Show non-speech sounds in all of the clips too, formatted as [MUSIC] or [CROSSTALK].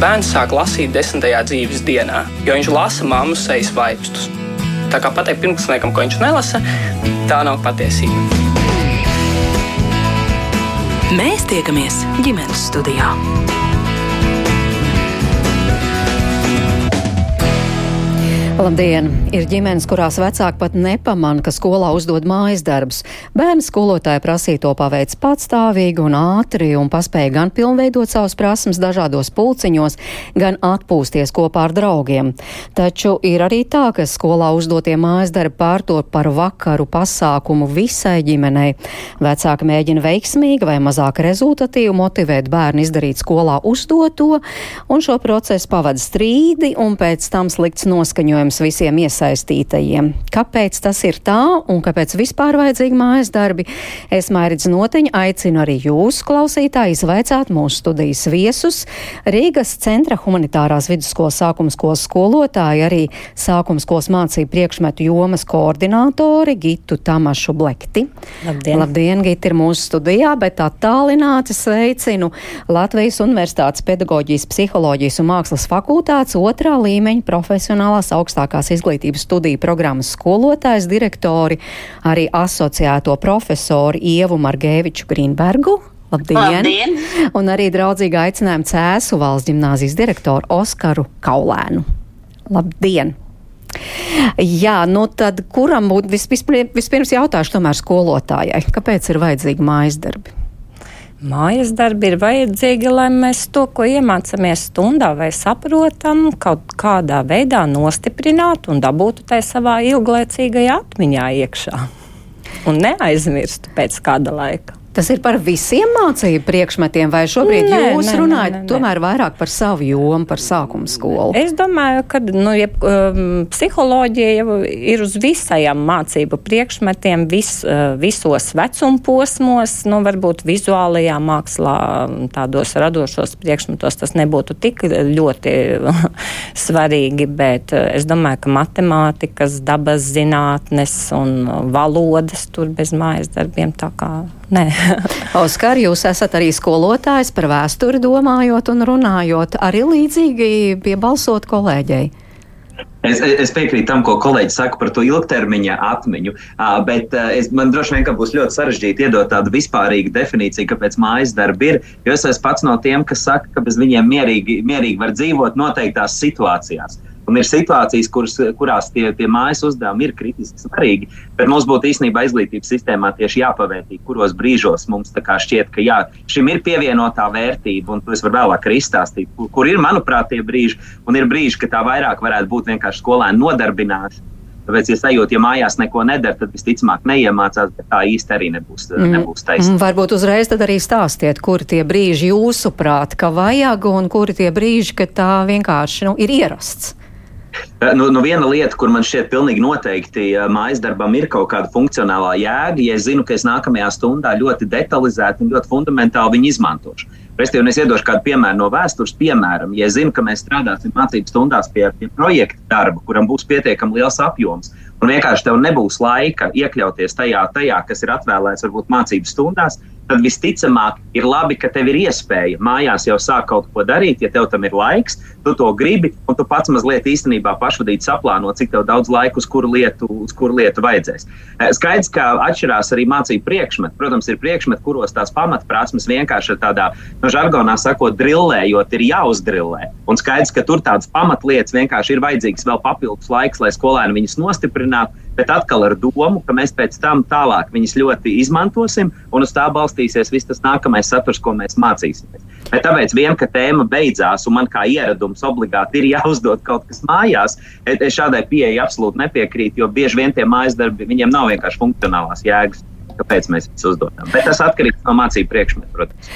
bērns sāk lasīt desmitajā dzīves dienā, jo viņš lasa mammu sejas vaipstus. Tā kā pateikt pirmklasniekam, ko viņš nelasa, tā nav patiesība. Mēs tiekamies ģimenes studijā. Labdien! Ir ģimenes, kurās vecāki pat nepamana, ka skolā uzdod mājas darbus. Bērni skolotāja prasīto paveic patstāvīgi un ātri un paspēja gan pilnveidot savas prasmes dažādos pulciņos, gan atpūsties kopā ar draugiem. Taču ir arī tā, ka skolā uzdotie mājas darbi pārtot par vakaru pasākumu visai ģimenei. Vecāki mēģina veiksmīgi vai mazāk rezultatīvi motivēt bērnu izdarīt skolā uzdoto, un šo procesu pavada strīdi un pēc tam slikts noskaņojums jautājums visiem iesaistītajiem. Kāpēc tas ir tā un kāpēc vispār vajadzīgi mājas darbi? Es Mairidz Noteņa aicinu arī jūs, klausītāji, izvaicāt mūsu studijas viesus. Rīgas centra humanitārās vidusskolas sākuma skolas skolotāji, arī sākuma skolas mācību priekšmetu jomas koordinātori Gitu Tamašu Blekti. Labdien! Labdien, Gita ir mūsu studijā, bet attālināti sveicinu Latvijas Universitātes pedagoģijas, psiholoģijas un mākslas fakultātes otrā līmeņa profesionālās augstās augstākās izglītības studiju programmas skolotājs, direktori, arī asociēto profesoru Ievu Margēviču Grīnbergu. Labdien! Labdien! Un arī draudzīgi aicinājumu Cēsu valsts ģimnāzijas direktoru Oskaru Kaulēnu. Labdien! Jā, nu tad kuram būtu vispirms, vispirms jautāšu tomēr skolotājai, kāpēc ir vajadzīgi mājas darbi? Mājas darbi ir vajadzīgi, lai mēs to, ko iemācāmies stundā vai saprotam, kaut kādā veidā nostiprinātu un dabūtu tai savā ilglaicīgajā atmiņā iekšā. Un neaizmirstu pēc kāda laika. Tas ir par visiem mācību priekšmetiem, vai šobrīd nē, jūs nē, runājat nē, nē, tomēr vairāk par savu jomu, par sākuma skolu? Es domāju, ka nu, jeb, um, psiholoģija jau ir uz visajām mācību priekšmetiem, vis, uh, visos vecuma posmos, nu, varbūt vizuālajā mākslā, um, tādos radošos priekšmetos tas nebūtu tik ļoti [LAUGHS] svarīgi, bet uh, es domāju, ka matemātikas, dabas zinātnes un valodas tur bez mājas darbiem tā kā Nē. [LAUGHS] Oskar, jūs esat arī skolotājs par vēsturi domājot un runājot, arī līdzīgi piebalsot kolēģei. Es, es piekrītu tam, ko kolēģis saka par to ilgtermiņa atmiņu, bet es, man droši vien būs ļoti sarežģīti iedot tādu vispārīgu definīciju, kāpēc mājas darbi ir. Jo es esmu pats no tiem, kas saka, ka bez viņiem mierīgi, mierīgi var dzīvot noteiktās situācijās. Un ir situācijas, kuras, kurās tie, tie mājas uzdevumi ir kritiski svarīgi, bet mums būtu īstenībā izglītības sistēmā tieši jāpavērtī, kuros brīžos mums šķiet, ka jā, šim ir pievienotā vērtība, un to es varu vēlāk arī izstāstīt, kur, kur ir, manuprāt, tie brīži, un ir brīži, ka tā vairāk varētu būt vienkārši skolēnu nodarbināšana. Tāpēc, ja sajūt, ja mājās neko nedara, tad visticamāk neiemācās, bet tā īsti arī nebūs, mm. nebūs taisnība. Mm, varbūt uzreiz tad arī stāstiet, kuri tie brīži jūsuprāt, ka vajag, un kuri tie brīži, ka tā vienkārši nu, ir ierasts. Eh, nu, nu viena lieta, kur man šķiet pilnīgi noteikti eh, mājas darbam ir kaut kāda funkcionālā jēga, ja es zinu, ka es nākamajā stundā ļoti detalizēti un ļoti fundamentāli viņu izmantošu. Restīvi, es iedošu kādu piemēru no vēstures. Piemēram, ja zinu, ka mēs strādāsim mācību stundās pie, pie projekta darba, kuram būs pietiekami liels apjoms, un vienkārši tev nebūs laika iekļauties tajā, tajā kas ir atvēlēts varbūt mācību stundās, tad visticamāk ir labi, ka tev ir iespēja mājās jau sākt kaut ko darīt, ja tev tam ir laiks, tu to gribi, un tu pats mazliet īstenībā pašvadīt saplāno, cik daudz laika uz kuru lietu, uz kuru lietu vajadzēs. Eh, skaidrs, ka atšķirās arī mācību priekšmeti. Protams, ir priekšmeti, kuros tās pamatprasmes vienkārši tādā, no žargonā sakot, drillējot, ir jāuzdrillē. Un skaidrs, ka tur tādas pamatlietas vienkārši ir vajadzīgs vēl papildus laiks, lai skolēni viņus nostiprinātu bet atkal ar domu, ka mēs pēc tam tālāk viņus ļoti izmantosim un uz tā balstīsies viss tas nākamais saturs, ko mēs mācīsimies. Bet tāpēc, vien, ka tēma beidzās un man kā ieradums obligāti ir jāuzdod kaut kas mājās, es šādai pieeja absolūti nepiekrītu, jo bieži vien tie mājas darbi, viņiem nav vienkārši funkcionālās jēgas kāpēc mēs viņus uzdodam. Bet tas atkarīgs no mācību priekšmetu, protams.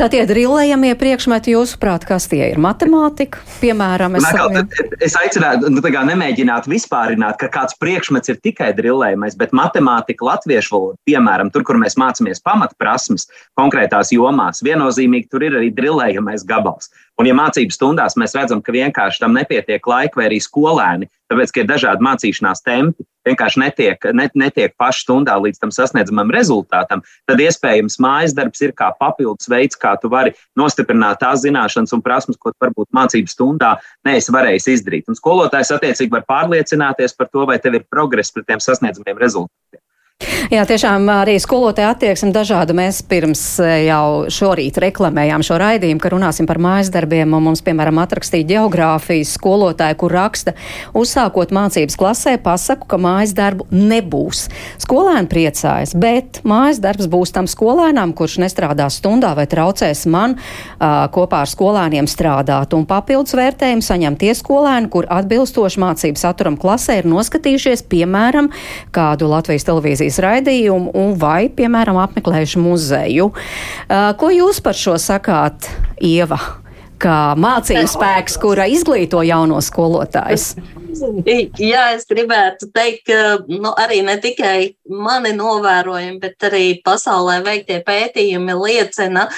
Tā tie drillējamie priekšmeti, jūsuprāt, kas tie ir? Matemātika, piemēram, es, Nā, es aicinātu, nu, nemēģināt vispārināt, ka kāds priekšmets ir tikai drillējamais, bet matemātika, latviešu valoda, piemēram, tur, kur mēs mācāmies pamatprasmes konkrētās jomās, viennozīmīgi tur ir arī drillējamais gabals. Un, ja mācību stundās mēs redzam, ka vienkārši tam nepietiek laika, vai arī skolēni, tāpēc, ka ir dažādi mācīšanās tempi, vienkārši netiek, net, netiek paši stundā līdz tam sasniedzamam rezultātam, tad iespējams mājas darbs ir kā papildus veids, kā tu vari nostiprināt tās zināšanas un prasmes, ko varbūt mācību stundā neesi varējis izdarīt. Un skolotājs attiecīgi var pārliecināties par to, vai tev ir progress pret tiem sasniedzamiem rezultātiem. [LAUGHS] Jā, tiešām arī skolotāja attieksme dažāda. Mēs pirms eh, jau šorīt reklamējām šo raidījumu, ka runāsim par mājas darbiem. Mums, piemēram, atrakstīja geogrāfijas skolotāja, kur raksta, uzsākot mācības klasē, pasaku, ka mājas darbu nebūs. Skolēni priecājas, bet mājas darbs būs tam skolēnam, kurš nestrādās stundā vai traucēs man uh, kopā ar skolēniem strādāt. Un papildus vērtējumu saņem tie skolēni, kur atbilstoši mācību saturam klasē ir noskatījušies, piemēram, kādu Latvijas televīzijas televīzijas raidījumu un vai, piemēram, apmeklējuši muzeju. Uh, ko jūs par šo sakāt, Ieva? Kā mācību spēks, kura izglīto jaunos skolotājus? [LAUGHS] Jā, es gribētu teikt, ka nu, arī ne tikai mani novērojumi, bet arī pasaulē veiktie pētījumi liecina,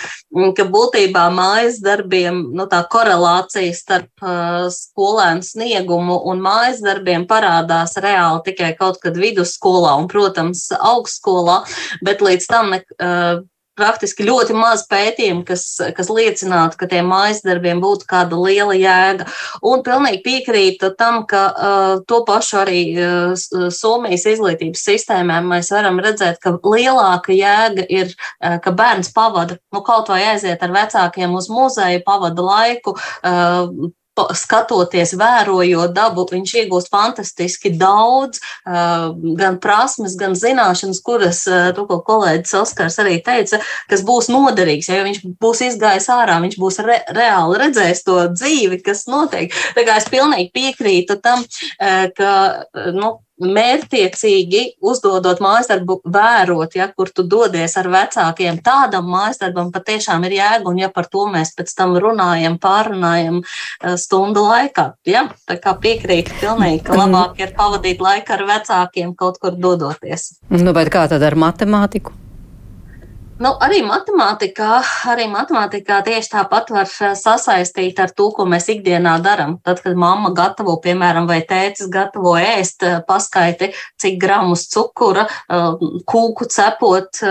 ka būtībā mājas darbiem nu, tā korelācija starp uh, skolēnu sniegumu un mājas darbiem parādās reāli tikai kaut kad vidusskolā un, protams, augstskolā, bet līdz tam ne, uh, praktiski ļoti maz pētījumu, kas, kas liecinātu, ka tiem mājas darbiem būtu kāda liela jēga. Un pilnīgi piekrītu tam, ka uh, to pašu arī uh, Somijas izglītības sistēmā mēs varam redzēt, ka lielāka jēga ir, uh, ka bērns pavada, nu, kaut vai aiziet ar vecākiem uz muzeju, pavada laiku, uh, skatoties, vērojot dabu, viņš iegūst fantastiski daudz, gan prasmes, gan zināšanas, kuras, to, ko kolēģis Oskars arī teica, kas būs noderīgs. Ja viņš būs izgājis ārā, viņš būs re, reāli redzējis to dzīvi, kas notiek. Tā kā es pilnīgi piekrītu tam, ka, nu, mērķiecīgi uzdodot mājas darbu, vērot, ja kur tu dodies ar vecākiem, tādam mājas darbam patiešām ir jēga, un ja par to mēs pēc tam runājam, pārunājam eh, stundu laikā, ja, tā kā piekrītu pilnīgi, ka labāk ir pavadīt laiku ar vecākiem kaut kur dodoties. Nu, bet kā tad ar matemātiku? Nu, arī matemātikā, arī matemātikā tieši tāpat var eh, sasaistīt ar to, ko mēs ikdienā darām. Tad, kad mamma gatavo, piemēram, vai tēcis gatavo ēst, eh, paskaiti, cik gramus cukura, eh, kūku cepot,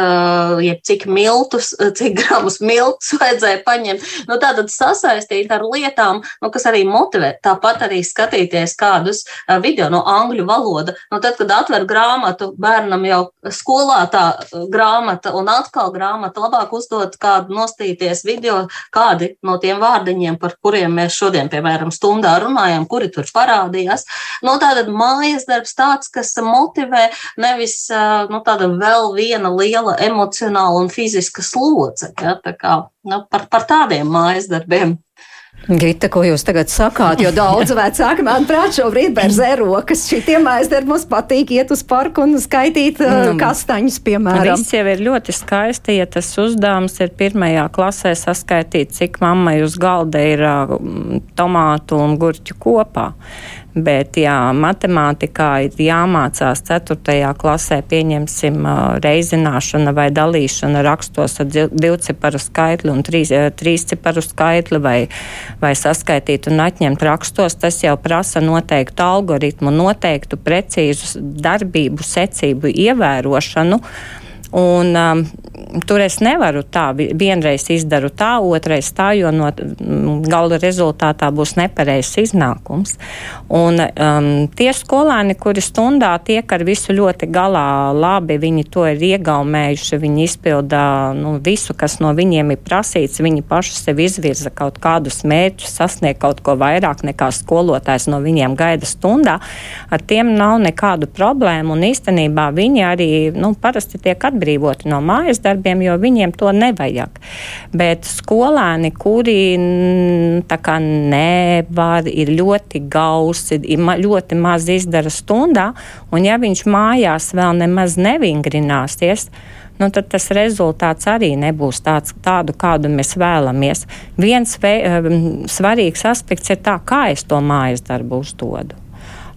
jeb cik miltus, cik gramus miltus [LAUGHS] vajadzēja paņemt. Nu, tātad sasaistīt ar lietām, nu, kas arī motivē. Tāpat arī skatīties kādus video no angļu valoda. Nu, tad, kad atver grāmatu, bērnam jau skolā tā grāmata un atkal grāmata grāmatu, labāk uzdot kādu nostīties video, kādi no tiem vārdiņiem, par kuriem mēs šodien, piemēram, stundā runājam, kuri tur parādījās. Nu, tātad mājas darbs tāds, kas motivē nevis nu, tāda vēl viena liela emocionāla un fiziska slodze. Ja, tā kā, nu, par, par tādiem mājas darbiem. Gita, ko jūs tagad sakāt, jo daudz [LAUGHS] vecāki, manuprāt, šobrīd berzē rokas. Šitiem aizder mums patīk iet uz parku un skaitīt uh, nu, kastaņus, piemēram. Viss jau ir ļoti skaisti, ja tas uzdevums ir pirmajā klasē saskaitīt, cik mammai uz galda ir uh, tomātu un gurķu kopā. Bet, jā, matemātikā ir jāmācās 4. klasē, pieņemsim, reizināšana vai dalīšana rakstos ar divciparu skaitli un trīs, trīsciparu skaitli vai, vai saskaitīt un atņemt rakstos. Tas jau prasa noteiktu algoritmu, noteiktu precīzu darbību secību ievērošanu. Un, um, tur es nevaru tā, vienreiz izdaru tā, otrais tā, jo no gala rezultātā būs nepareizs iznākums. Un um, tie skolēni, kuri stundā tiek ar visu ļoti galā labi, viņi to ir iegaumējuši, viņi izpilda nu, visu, kas no viņiem ir prasīts, viņi paši sev izvirza kaut kādus mērķus, sasniegt kaut ko vairāk nekā skolotājs no viņiem gaida stundā, ar tiem nav nekādu problēmu un īstenībā viņi arī nu, parasti tiek atbildīgi atbrīvoti no mājas darbiem, jo viņiem to nevajag. Bet skolēni, kuri kā nevar, ir ļoti gausi, ir ļoti maz izdara stundā, un ja viņš mājās vēl nemaz nevingrināsies, nu, tad tas rezultāts arī nebūs tāds, tādu, kādu mēs vēlamies. Viens vē, um, svarīgs aspekts ir tā, kā es to mājas darbu uzdodu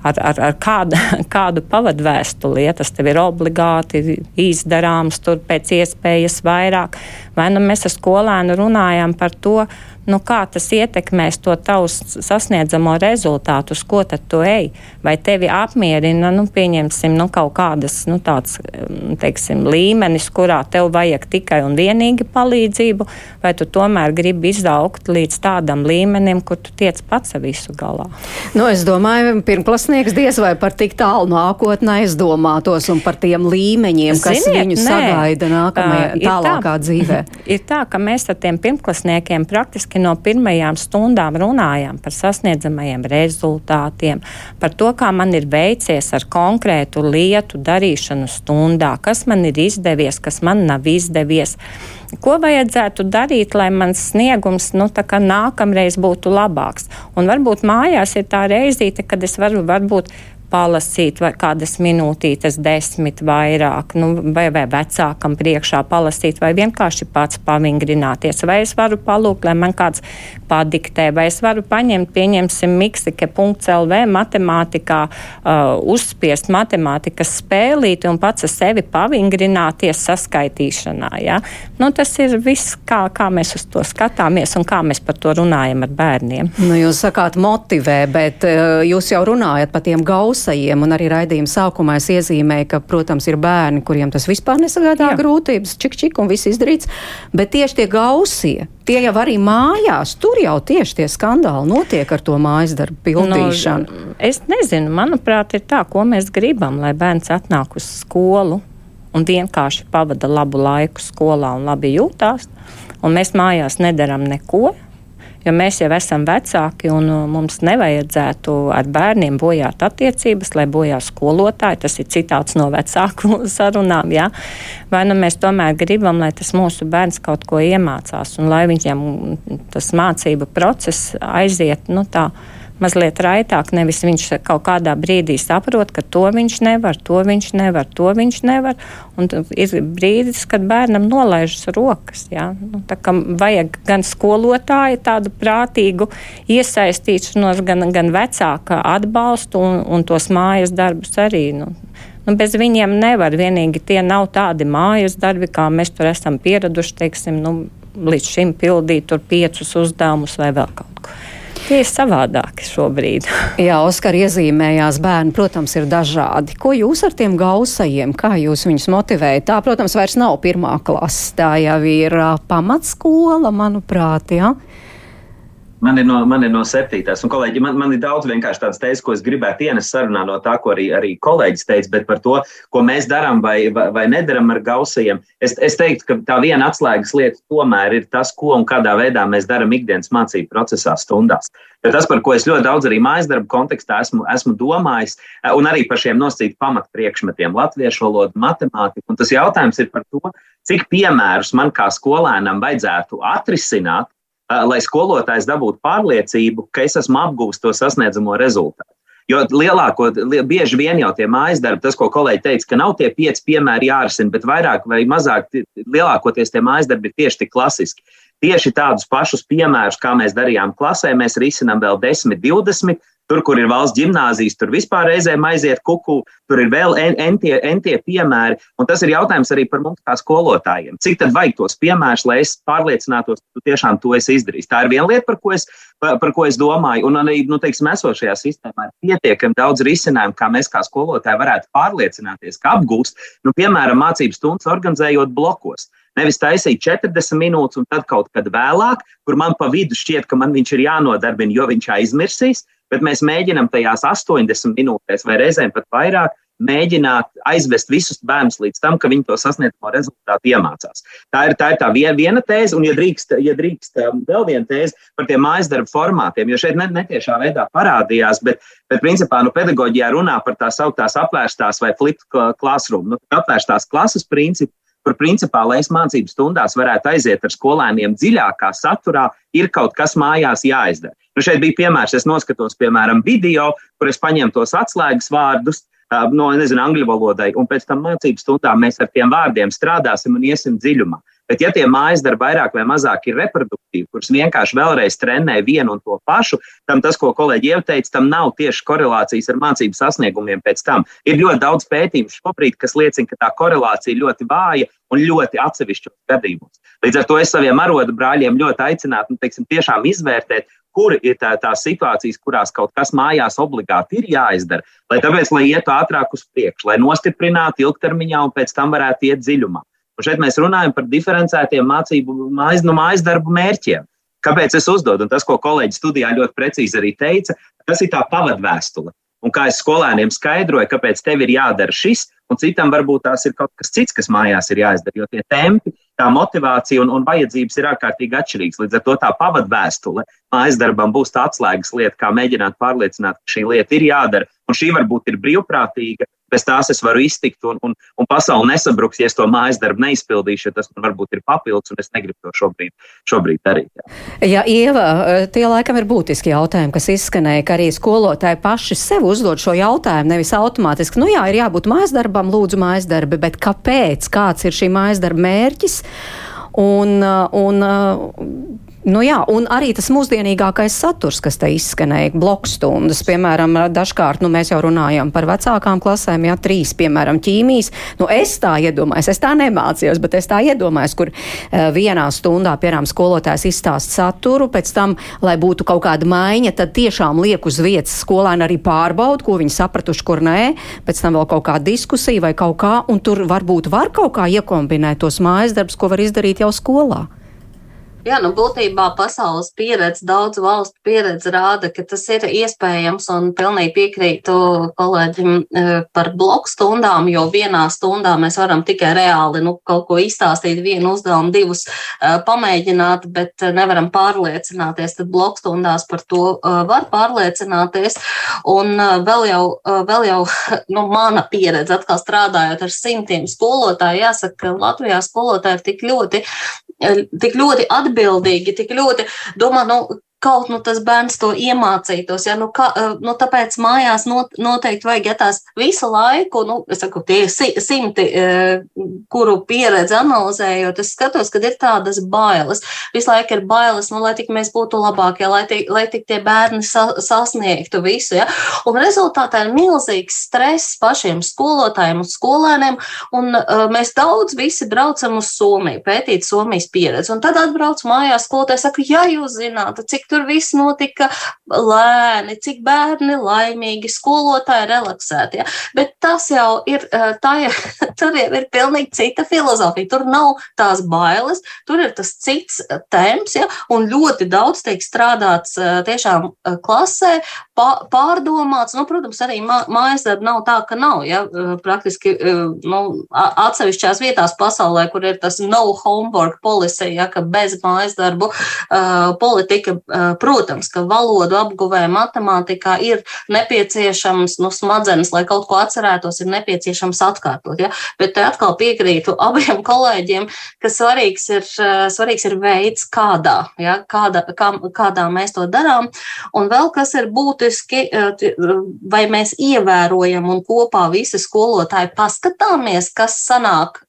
ar, ar, ar kādu, [LAUGHS] kādu pavadvēstuli, ja tas tev ir obligāti izdarāms tur pēc iespējas vairāk. Vai nu mēs ar skolēnu runājam par to, nu, kā tas ietekmēs to tavu sasniedzamo rezultātu, uz ko tad tu ej. Vai tevi apmierina, nu, pieņemsim, nu, kaut kādas, nu, tāds, mm, teiksim, līmenis, kurā tev vajag tikai un vienīgi palīdzību, vai tu tomēr gribi izaugt līdz tādam līmenim, kur tu tiec pats ar visu galā. Nu, es domāju, pirmklasnieks diez vai par tik tālu nākotnē aizdomātos un par tiem līmeņiem, kas Ziniet, viņu nē. sagaida nākamajā, tālākā tā, dzīvē. [LAUGHS] Ir tā, ka mēs ar tiem pirmklasniekiem praktiski burtiski no pirmajām stundām runājām par sasniedzamajiem rezultātiem, par to, kā man ir veicies ar konkrētu lietu darīšanu stundā, kas man ir izdevies, kas man nav izdevies. Ko vajadzētu darīt, lai mans sniegums nu, nākamreiz būtu labāks? Un varbūt mājās ir tā reizīte, kad es varu varbūt palasīt, vai kādas minūtītes, desmit vairāk, nu, vai, vai vecākam priekšā palasīt, vai vienkārši pats pavingrināties. Vai es varu palūkt, lai man kāds padiktē, vai es varu paņemt, pieņemsim, miksike.lv matemātikā, uh, uzspiest matemātikas spēlīti un pats ar sevi pavingrināties saskaitīšanā. Ja? Nu, tas ir viss, kā, kā mēs uz to skatāmies un kā mēs par to runājam ar bērniem. Nu, jūs sakāt motivē, bet uh, jūs jau runājat par tiem gausiem klusajiem, un arī raidījuma sākumā es iezīmēju, ka, protams, ir bērni, kuriem tas vispār nesagādā Jā. grūtības, čik čik un viss izdarīts, bet tieši tie gausie, tie jau arī mājās, tur jau tieši tie skandāli notiek ar to mājas darbu pildīšanu. No, es nezinu, manuprāt, ir tā, ko mēs gribam, lai bērns atnāk uz skolu un vienkārši pavada labu laiku skolā un labi jūtās, un mēs mājās nedaram neko jo mēs jau esam vecāki un uh, mums nevajadzētu ar bērniem bojāt attiecības, lai bojā skolotāji. Tas ir citāts no vecāku [LAUGHS] sarunām. Ja? Vai nu mēs tomēr gribam, lai tas mūsu bērns kaut ko iemācās un lai viņam tas mācību process aiziet nu, tā mazliet raitāk. Nevis viņš kaut kādā brīdī saprot, ka to viņš nevar, to viņš nevar, to viņš nevar. Un ir brīdis, kad bērnam nolaižas rokas. Ja? Nu, vajag gan skolotāju tādu prātīgu iesaistīšanos, gan, gan vecāka atbalstu un, un tos mājas darbus arī. Nu, Nu, bez viņiem nevar. Vienīgi tie nav tādi mājas darbi, kā mēs tur esam pieraduši, teiksim, nu, līdz šim pildīt piecus uzdevumus vai vēl kaut ko. Tie ir savādāki šobrīd. [LAUGHS] Jā, Oskar iezīmējās bērni, protams, ir dažādi. Ko jūs ar tiem gausajiem, kā jūs viņus motivējat? Tā, protams, vairs nav pirmā klase, tā jau ir pamatskola, manuprāt, jā. Ja? Man ir no, man ir no septītās, un kolēģi, man, man ir daudz vienkārši tādas teikas, ko es gribētu ienest sarunā no tā, ko arī, arī kolēģis teica, bet par to, ko mēs darām vai, vai, vai nedaram ar gausajiem. Es, es teiktu, ka tā viena atslēgas lieta tomēr ir tas, ko un kādā veidā mēs darām ikdienas mācību procesā stundās. Bet tas, par ko es ļoti daudz arī mājas darbu kontekstā esmu, esmu domājis, un arī par šiem nosacītu pamatpriekšmetiem - latviešu valodu, matemātiku. Un tas jautājums ir par to, cik piemērus man kā skolēnam vajadzētu atrisināt, lai skolotājs dabūtu pārliecību, ka es esmu apgūstis to sasniedzamo rezultātu. Jo lielāko, bieži vien jau tie mājas darbi, tas, ko kolēģi teica, ka nav tie pieci piemēri jārisina, bet vairāk vai mazāk lielākoties tie mājas darbi ir tieši tik klasiski. Tieši tādus pašus piemērus, kā mēs darījām klasē, mēs risinām vēl 10, 20, Tur, kur ir valsts gimnāzijas, tur vispār reizēm aiziet kuku, tur ir vēl entie, entie piemēri. Un tas ir jautājums arī par mums kā skolotājiem. Cik tad vajag tos piemērus, lai es pārliecinātos, ka tu tiešām to esi izdarījis? Tā ir viena lieta, par ko es, par, par ko es domāju. Un arī, nu, teiksim, esošajā sistēmā ir pietiekami daudz risinājumu, kā mēs kā skolotāji varētu pārliecināties, ka apgūst, nu, piemēram, mācību stundas organizējot blokos. Nevis taisīt 40 minūtes un tad kaut kad vēlāk, kur man pa vidu šķiet, ka man viņš ir jānodarbina, jo viņš aizmirsīs, bet mēs mēģinām tajās 80 minūtēs vai reizēm pat vairāk mēģināt aizvest visus bērnus līdz tam, ka viņi to sasniedzamo rezultātu iemācās. Tā ir tā, ir tā viena tēze, un, ja drīkst, ja drīkst um, vēl viena tēze par tiem mājas darbu formātiem, jo šeit netiešā veidā parādījās, bet, bet principā nu, pedagoģijā runā par tās augtās apvērstās vai flip classroom, nu, apvērstās klases principu kur principā, lai es mācību stundās varētu aiziet ar skolēniem dziļākā saturā, ir kaut kas mājās jāizdara. Nu, šeit bija piemērs, es noskatos, piemēram, video, kur es paņemu tos atslēgas vārdus, no, nezinu, angļu valodai, un pēc tam mācību stundām mēs ar tiem vārdiem strādāsim un iesim dziļumā. Bet, ja tie mājas darbi vairāk vai mazāk ir reproduktīvi, kurus vienkārši vēlreiz trenē vienu un to pašu, tam tas, ko kolēģi jau teica, tam nav tieši korelācijas ar mācību sasniegumiem pēc tam. Ir ļoti daudz pētījumu šobrīd, kas liecina, ka tā korelācija ļoti vāja un ļoti atsevišķos gadījumos. Līdz ar to es saviem arodu brāļiem ļoti aicinātu nu, teiksim, tiešām izvērtēt, kur ir tā, tā situācijas, kurās kaut kas mājās obligāti ir jāizdara, lai tāpēc, lai ietu ātrāk uz priekšu, lai nostiprinātu ilgtermiņā un pēc tam varētu iet dziļumā. Un šeit mēs runājam par diferencētiem mācību mājas, no mājas darbu mērķiem. Kāpēc es uzdodu? Un tas, ko kolēģis studijā ļoti precīzi arī teica, tas ir tā pavadvēstule. Un kā es skolēniem skaidroju, kāpēc tev ir jādara šis, un citam varbūt tās ir kaut kas cits, kas mājās ir jāizdara. Jo tie tempi, tā motivācija un, un vajadzības ir ārkārtīgi atšķirīgas. Līdz ar to tā pavadvēstule mājas darbam būs tā atslēgas lieta, kā mēģināt pārliecināt, ka šī lieta ir jādara. Un šī varbūt ir brīvprātīga, bez tās es varu iztikt, un, un, un pasaule nesabruks, ja es to mājas darbu neizpildīšu, tas man varbūt ir papildus, un es negribu to šobrīd, šobrīd darīt. Jā. jā, Ieva, tie laikam ir būtiski jautājumi, kas izskanēja, ka arī skolotāji paši sev uzdod šo jautājumu, nevis automātiski, nu jā, ir jābūt mājas darbam, lūdzu mājas darbi, bet kāpēc, kāds ir šī mājas darba mērķis? Un, un Nu jā, un arī tas mūsdienīgākais saturs, kas te izskanēja, blokstundas, piemēram, dažkārt, nu mēs jau runājam par vecākām klasēm, jā, trīs, piemēram, ķīmijas. Nu es tā iedomājos, es tā nemācījos, bet es tā iedomājos, kur uh, vienā stundā, piemēram, skolotājs izstāst saturu, pēc tam, lai būtu kaut kāda maiņa, tad tiešām liek uz vietas skolēni arī pārbaud, ko viņi sapratuši, kur nē, pēc tam vēl kaut kāda diskusija vai kaut kā, un tur varbūt var kaut kā iekombinēt tos mājas darbus, ko var izdarīt jau skolā. Jā, nu būtībā pasaules pieredze, daudz valstu pieredze rāda, ka tas ir iespējams un pilnīgi piekrītu kolēģim eh, par bloku stundām, jo vienā stundā mēs varam tikai reāli nu, kaut ko izstāstīt, vienu uzdevumu, divus uh, pamēģināt, bet nevaram pārliecināties. Tad bloku stundās par to var pārliecināties. Un vēl jau, vēl jau [LAUGHS] nu, mana pieredze, atkal strādājot ar simtiem skolotāju, jāsaka, ka Latvijā skolotāji ir tik ļoti tik ļoti atbildīgi, tik ļoti domā, nu, kaut nu, tas bērns to iemācītos. Ja? Nu, ka, eh, nu, tāpēc mājās not, noteikti vajag ja tās visu laiku, nu, saku, tie simti, eh, kuru pieredzi analizējot, es skatos, ka ir tādas bailes. Visu laiku ir bailes, nu, lai tik mēs būtu labākie, lai tik, lai tik tie bērni sa, sasniegtu visu. Ja? Un rezultātā ir milzīgs stress pašiem skolotājiem un skolēniem, un uh, mēs daudz visi braucam uz Somiju, pētīt Somijas pieredzi. Un tad atbrauc mājās skolotājs, saka, ja jūs zināt, cik tur viss notika lēni, cik bērni laimīgi, skolotāji relaksēti. Ja? Bet tas jau ir, tā jau, [LAUGHS] tur jau ir pilnīgi cita filozofija. Tur nav tās bailes, tur ir tas cits temps, ja? un ļoti daudz tiek strādāts tiešām klasē, pārdomāts. Nu, protams, arī mājas darba nav tā, ka nav. Ja? Praktiski nu, atsevišķās vietās pasaulē, kur ir tas no homework policy, ja? ka bez mājas darbu politika Protams, ka valodu apguvē matemātikā ir nepieciešams nu, smadzenes, lai kaut ko atcerētos, ir nepieciešams atkārtot. Ja? Bet te atkal piekrītu [LAUGHS] abiem kolēģiem, ka svarīgs ir, svarīgs ir veids, kādā, ja? kādā, kā, kādā mēs to darām. Un vēl kas ir būtiski, vai mēs ievērojam un kopā visi skolotāji paskatāmies, kas sanāk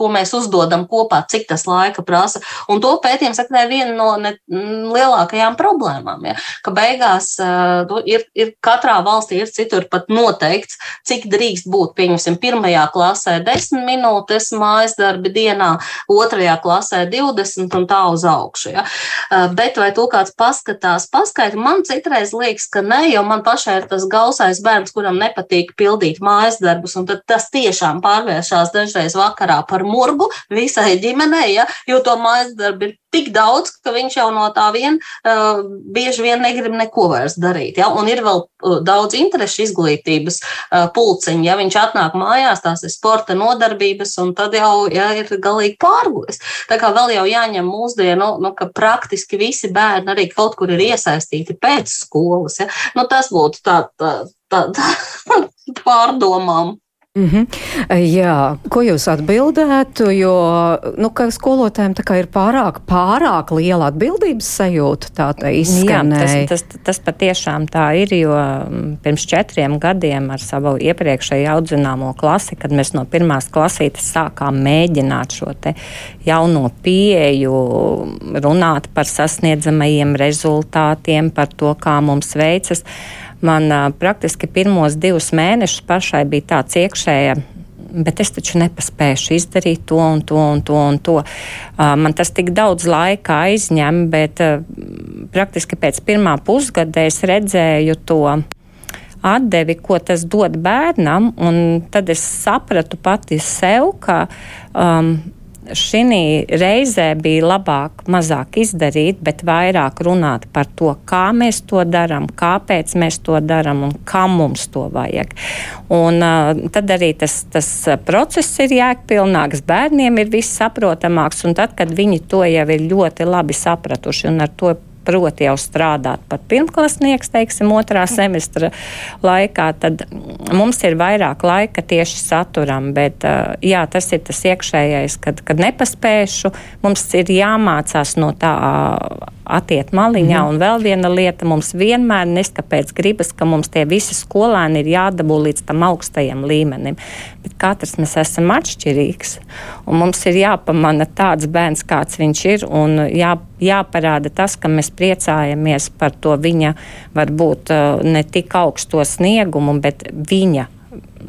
ko mēs uzdodam kopā, cik tas laika prasa. Un to pētījums saka, ir viena no ne, lielākajām problēmām. Ja? Ka beigās uh, ir, ir katrā valstī ir citur pat noteikts, cik drīkst būt. Pieņemsim, pirmajā klasē 10 minūtes mājas darbi dienā, otrajā klasē 20 un tā uz augšu. Ja? Uh, bet vai to kāds paskatās, paskaita, man citreiz liekas, ka ne, jo man pašai ir tas gausais bērns, kuram nepatīk pildīt mājas darbus, un tas tiešām pārvēršas dažreiz vakarā par murgu visai ģimenei, ja, jo to mājas darbu ir tik daudz, ka viņš jau no tā vien uh, bieži vien negrib neko vairs darīt. Ja? Un ir vēl uh, daudz interešu izglītības uh, pulciņu. Ja viņš atnāk mājās, tās ir sporta nodarbības, un tad jau ja, ir galīgi pārgojis. Tā kā vēl jau jāņem mūsdienu, nu, ka praktiski visi bērni arī kaut kur ir iesaistīti pēc skolas. Ja? Nu, tas būtu tā, tā, tā, tā [LAUGHS] pārdomām. Mm -hmm. Jā, ko jūs atbildētu, jo nu, skolotājiem ir pārāk, pārāk liela atbildības sajūta, tā te izskanēja. Jā, tas, tas, tas patiešām tā ir, jo mm, pirms četriem gadiem ar savu iepriekšēju audzināmo klasi, kad mēs no pirmās klasītes sākām mēģināt šo jauno pieeju, runāt par sasniedzamajiem rezultātiem, par to, kā mums veicas, Man uh, praktiski pirmos divus mēnešus pašai bija tāds iekšēja bet es taču nepaspēšu izdarīt to un to un to. Un to. Man tas tik daudz laika aizņem, bet praktiski pēc pirmā pusgada es redzēju to atdevi, ko tas dod bērnam, un tad es sapratu pati sev, ka. Um, šī reizē bija labāk mazāk izdarīt, bet vairāk runāt par to, kā mēs to darām, kāpēc mēs to darām un kam mums to vajag. Un, uh, tad arī tas, tas process ir jēgpilnāks, bērniem ir viss saprotamāks, un tad, kad viņi to jau ir ļoti labi sapratuši un ar to proti jau strādāt pat pirmklasnieks, teiksim, otrā semestra laikā, tad mums ir vairāk laika tieši saturam, bet jā, tas ir tas iekšējais, kad, kad nepaspēšu, mums ir jāmācās no tā atiet maliņā. Mm. Un vēl viena lieta, mums vienmēr neskapēc gribas, ka mums tie visi skolēni ir jādabū līdz tam augstajam līmenim. Bet katrs mēs esam atšķirīgs. Un mums ir jāpamana tāds bērns, kāds viņš ir, un jā, jāparāda tas, ka mēs priecājamies par to viņa varbūt ne tik augsto sniegumu, bet viņa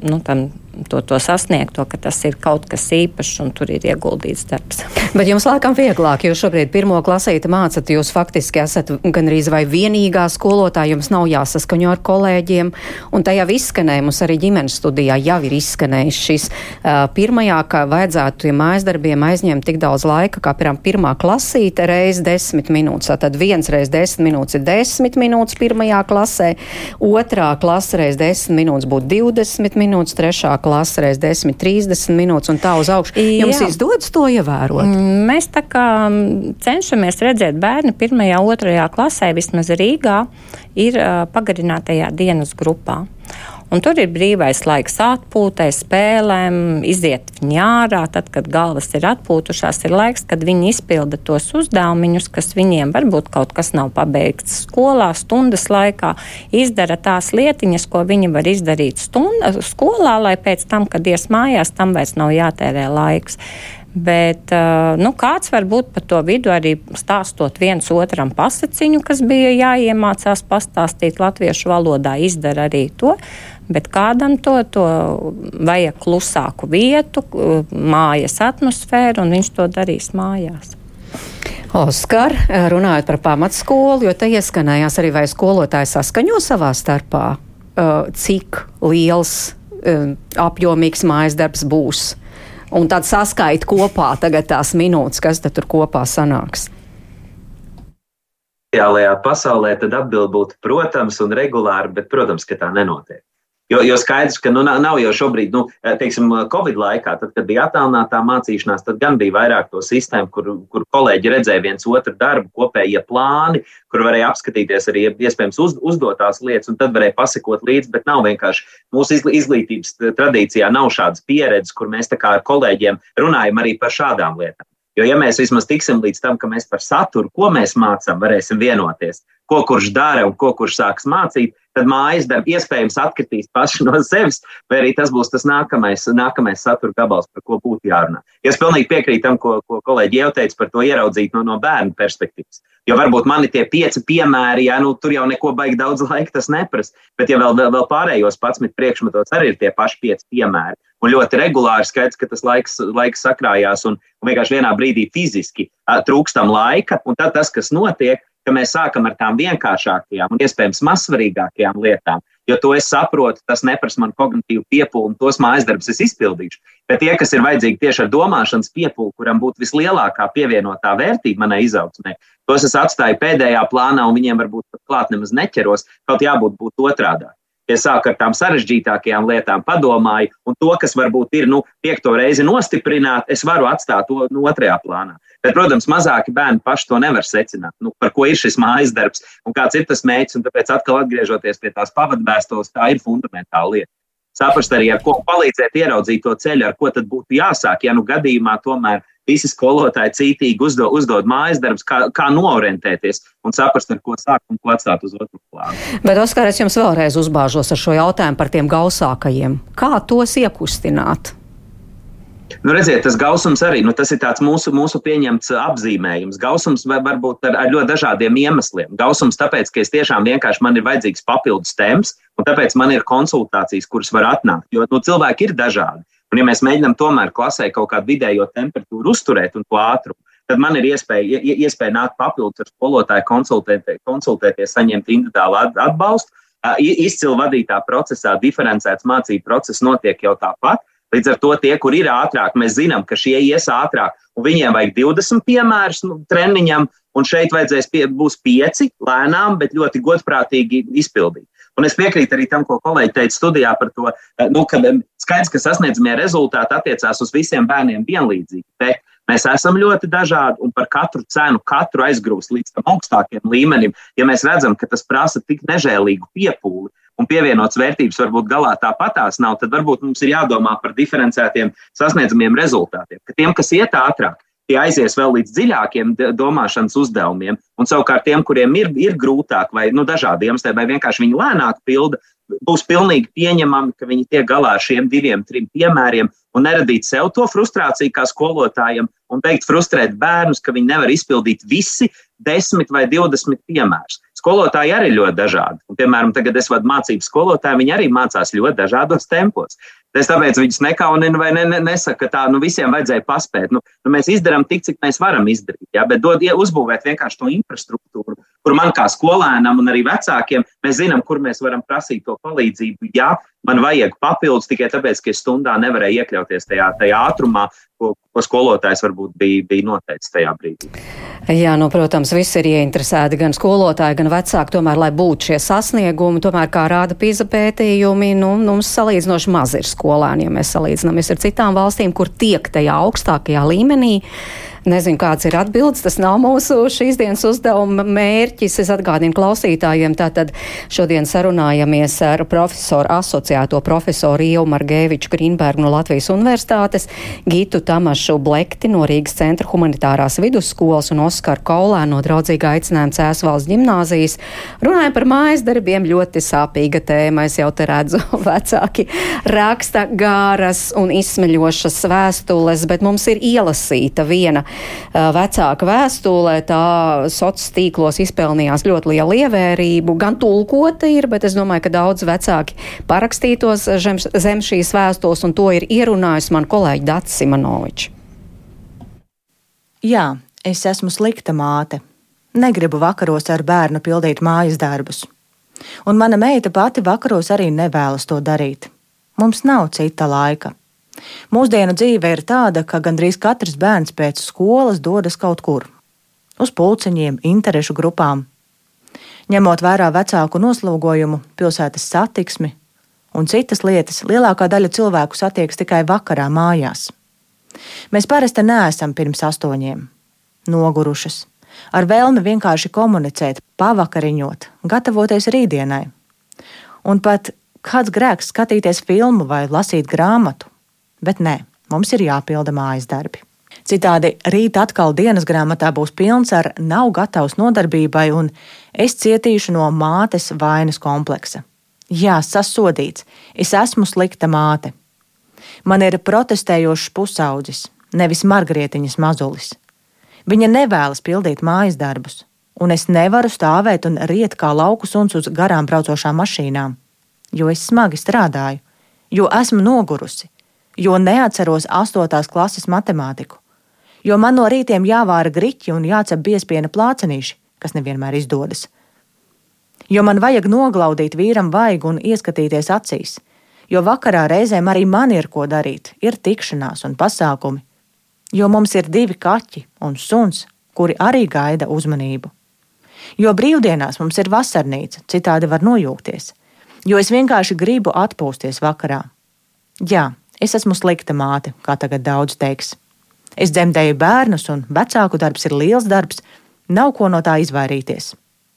nu, tam to, to sasniegt, to, ka tas ir kaut kas īpašs un tur ir ieguldīts darbs. [LAUGHS] Bet jums laikam vieglāk, jo šobrīd pirmo klasīti mācat, jūs faktiski esat gandrīz vai vienīgā skolotāja, jums nav jāsaskaņo ar kolēģiem, un jau izskanēja, mums arī ģimenes studijā jau ir izskanējis šis uh, pirmajā, ka vajadzētu tiem mājas darbiem aizņemt tik daudz laika, kā piemēram pirmā klasīte reiz desmit minūtes, tad viens reiz desmit minūtes ir desmit minūtes pirmajā klasē, otrā klase reiz desmit minūtes būtu 20 minūtes, trešā klase reiz 10, 30 minūtes un tā uz augšu. Jums Jā. izdodas to ievērot? Mm, mēs tā kā mm, cenšamies redzēt bērnu pirmajā, otrajā klasē, vismaz Rīgā, ir uh, pagarinātajā dienas grupā. Un tur ir brīvais laiks atpūtai, spēlēm, iziet viņi ārā. Tad, kad galvas ir atpūtušās, ir laiks, kad viņi izpilda tos uzdevumus, kas viņiem varbūt kaut kas nav pabeigts skolā, stundas laikā. Izdara tās lietiņas, ko viņi var izdarīt stunda, skolā, lai pēc tam, kad ies mājās, tam vairs nav jātērē laiks. Bet nu, kāds var būt pa to vidu arī stāstot viens otram pasaciņu, kas bija jāiemācās pastāstīt latviešu valodā, izdara arī to bet kādam to, to vajag klusāku vietu, mājas atmosfēru, un viņš to darīs mājās. Oskar, runājot par pamatskolu, jo te ieskanējās arī, vai skolotāji saskaņo savā starpā, cik liels, apjomīgs mājas darbs būs. Un tad saskaita kopā tagad tās minūtes, kas tad tur kopā sanāks. Ideālajā pasaulē tad atbild būtu, protams, un regulāri, bet, protams, ka tā nenotiek. Jo, jo skaidrs, ka nu, nav jau šobrīd, nu, teiksim, Covid laikā, tad, kad bija attālinātā mācīšanās, tad gan bija vairāk to sistēmu, kur, kur kolēģi redzēja viens otru darbu, kopējie plāni, kur varēja apskatīties arī iespējams uz, uzdotās lietas, un tad varēja pasakot līdzi, bet nav vienkārši mūsu izglītības tradīcijā nav šādas pieredzes, kur mēs tā kā ar kolēģiem runājam arī par šādām lietām. Jo, ja mēs vismaz tiksim līdz tam, ka mēs par saturu, ko mēs mācām, varēsim vienoties, ko kurš dara un ko kurš sāks mācīt, tad mājas darbi iespējams atkritīs paši no sevis, vai arī tas būs tas nākamais, nākamais satura gabals, par ko būtu jārunā. Es pilnīgi piekrītu tam, ko, ko kolēģi jau teica par to ieraudzīt no, no bērnu perspektīvas. Jo varbūt man ir tie pieci piemēri, ja nu, tur jau neko baigi daudz laika tas neprasa, bet ja vēl, vēl, pārējos 11 priekšmetos arī ir tie paši pieci piemēri un ļoti regulāri skaidrs, ka tas laiks, laiks sakrājās un vienkārši vienā brīdī fiziski trūkstam laika. Un tad tas, kas notiek, ka mēs sākam ar tām vienkāršākajām un iespējams mazsvarīgākajām lietām, jo to es saprotu, tas neprasa man kognitīvu piepūli un tos mājas darbus es izpildīšu. Bet tie, kas ir vajadzīgi tieši ar domāšanas piepūli, kuram būtu vislielākā pievienotā vērtība manai izaugsmē, tos es atstāju pēdējā plānā un viņiem varbūt pat klāt nemaz neķeros, kaut jābūt būt otrādāk ja sāku ar tām sarežģītākajām lietām, padomāju, un to, kas varbūt ir nu, piekto reizi nostiprināt, es varu atstāt to nu, otrajā plānā. Bet, protams, mazāki bērni paši to nevar secināt, nu, par ko ir šis mājas darbs un kāds ir tas mērķis. Tāpēc, atkal atgriežoties pie tās pavadvēstules, tā ir fundamentāla lieta. saprast arī, ar ko palīdzēt ieraudzīt to ceļu, ar ko tad būtu jāsāk, ja nu gadījumā tomēr visi skolotāji cītīgi uzdod, uzdod mājas darbus, kā, kā noorientēties un saprast, ar ko sākt un ko atstāt uz otru plānu. Bet, Oskar, es jums vēlreiz uzbāžos ar šo jautājumu par tiem gausākajiem. Kā tos iekustināt? Nu, redziet, tas gausums arī nu, tas ir mūsu, mūsu pieņemts apzīmējums. Gausums var, var būt ar, ar ļoti dažādiem iemesliem. Gausums tāpēc, ka es tiešām vienkārši man ir vajadzīgs papildus temps, un tāpēc man ir konsultācijas, kuras var atnākt. Jo nu, cilvēki ir dažādi. Un, ja mēs mēģinām tomēr klasē kaut kādu vidējo temperatūru uzturēt un to ātrumu, tad man ir iespēja, iespēja nākt papildus ar skolotāju, konsultēt, konsultēties, saņemt individuālu atbalstu. Izcili vadītā procesā, diferencēts mācību process notiek jau tāpat. Līdz ar to tie, kur ir ātrāk, mēs zinām, ka šie ies ātrāk, un viņiem vajag 20 piemērus nu, treniņam, un šeit vajadzēs pie, būs pieci lēnām, bet ļoti godprātīgi izpildīt. Un es piekrītu arī tam, ko kolēģi teica studijā par to, eh, nu, ka skaidrs, ka sasniedzamie rezultāti attiecās uz visiem bērniem vienlīdzīgi. Bet mēs esam ļoti dažādi un par katru cenu, katru aizgrūst līdz tam augstākiem līmenim. Ja mēs redzam, ka tas prasa tik nežēlīgu piepūli, un pievienotas vērtības varbūt galā tāpatās nav, tad varbūt mums ir jādomā par diferencētiem sasniedzamiem rezultātiem. Ka tiem, kas iet ātrāk, tie aizies vēl līdz dziļākiem domāšanas uzdevumiem, un savukārt tiem, kuriem ir, ir grūtāk vai nu, dažādi iemesli, vai vienkārši viņi lēnāk pilda, būs pilnīgi pieņemami, ka viņi tiek galā ar šiem diviem, trim piemēriem un neradīt sev to frustrāciju kā skolotājiem un beigt frustrēt bērnus, ka viņi nevar izpildīt visi desmit vai divdesmit piemērus. Skolotāji arī ļoti dažādi. Un, piemēram, tagad es vadu mācību skolotāju, viņi arī mācās ļoti dažādos tempos. Es tāpēc viņus nekauninu vai ne, ne, nesaku, ka tā nu, visiem vajadzēja paspēt. Nu, nu, mēs izdarām tik, cik mēs varam izdarīt. Ja? Bet dod, ja, uzbūvēt vienkārši to infrastruktūru, kur man kā skolēnam un arī vecākiem, mēs zinām, kur mēs varam prasīt to palīdzību. Ja man vajag papildus tikai tāpēc, ka es stundā nevarēju iekļauties tajā, tajā ātrumā, ko, ko skolotājs varbūt bija, bija noteicis tajā brīdī. Jā, nu, protams, visi ir ieinteresēti, gan skolotāji, gan vecāki, tomēr, lai būtu šie sasniegumi, tomēr, kā rāda pīza pētījumi, nu, mums salīdzinoši maz ir skolēni, ja mēs salīdzinamies ar citām valstīm, kur tiek tajā augstākajā līmenī. Nezinu, kāds ir atbildes. Tas nav mūsu šīs dienas uzdevuma mērķis. Es atgādinu klausītājiem, tātad šodien sarunājamies ar profesoru, asociēto profesoru Ievu Margēviču Grīnbergu no Latvijas Universitātes, Gitu Tamašu Blekti no Rīgas centra humanitārās vidusskolas un Oskaru Kaulēnu no draudzīga aicinājuma Cēs valsts ģimnāzijas. Runājam par mājas darbiem, ļoti sāpīga tēma. Es jau te redzu, [LAUGHS] vecāki raksta gāras un izsmeļošas vēstules, bet mums ir ielasīta viena vecāka vēstulē, tā sociālos tīklos izpelnījās ļoti lielu ievērību. Gan tulkota ir, bet es domāju, ka daudz vecāki parakstītos zem, zem šīs vēstules, un to ir ierunājis man kolēģi Dats Simonovičs. Jā, es esmu slikta māte. Negribu vakaros ar bērnu pildīt mājas darbus. Un mana meita pati vakaros arī nevēlas to darīt. Mums nav cita laika. Mūsdienu dzīve ir tāda, ka gandrīz katrs bērns pēc skolas dodas kaut kur - uz pulciņiem, interešu grupām. Ņemot vērā vecāku noslogojumu, pilsētas satiksmi un citas lietas, lielākā daļa cilvēku satiekas tikai vakarā mājās. Mēs parasti neesam pirms astoņiem, nogurušas, ar vēlmi vienkārši komunicēt, pavakariņot, gatavoties rītdienai. Un pat kāds grēks skatīties filmu vai lasīt grāmatu bet nē, mums ir jāpilda mājas darbi. Citādi rīt atkal dienas grāmatā būs pilns ar nav gatavs nodarbībai, un es cietīšu no mātes vainas kompleksa. Jā, sasodīts, es esmu slikta māte. Man ir protestējošs pusaudzis, nevis margrietiņas mazulis. Viņa nevēlas pildīt mājas darbus, un es nevaru stāvēt un riet kā lauku suns uz garām braucošām mašīnām, jo es smagi strādāju, jo esmu nogurusi, jo neatceros astotās klases matemātiku, jo man no rītiem jāvāra griķi un jācep biespiena plācenīši, kas nevienmēr izdodas. Jo man vajag noglaudīt vīram vaigu un ieskatīties acīs, jo vakarā reizēm arī man ir ko darīt, ir tikšanās un pasākumi, jo mums ir divi kaķi un suns, kuri arī gaida uzmanību. Jo brīvdienās mums ir vasarnīca, citādi var nojūgties, jo es vienkārši gribu atpūsties vakarā. Jā, Es esmu slikta māte, kā tagad daudz teiks. Es dzemdēju bērnus, un vecāku darbs ir liels darbs, nav ko no tā izvairīties.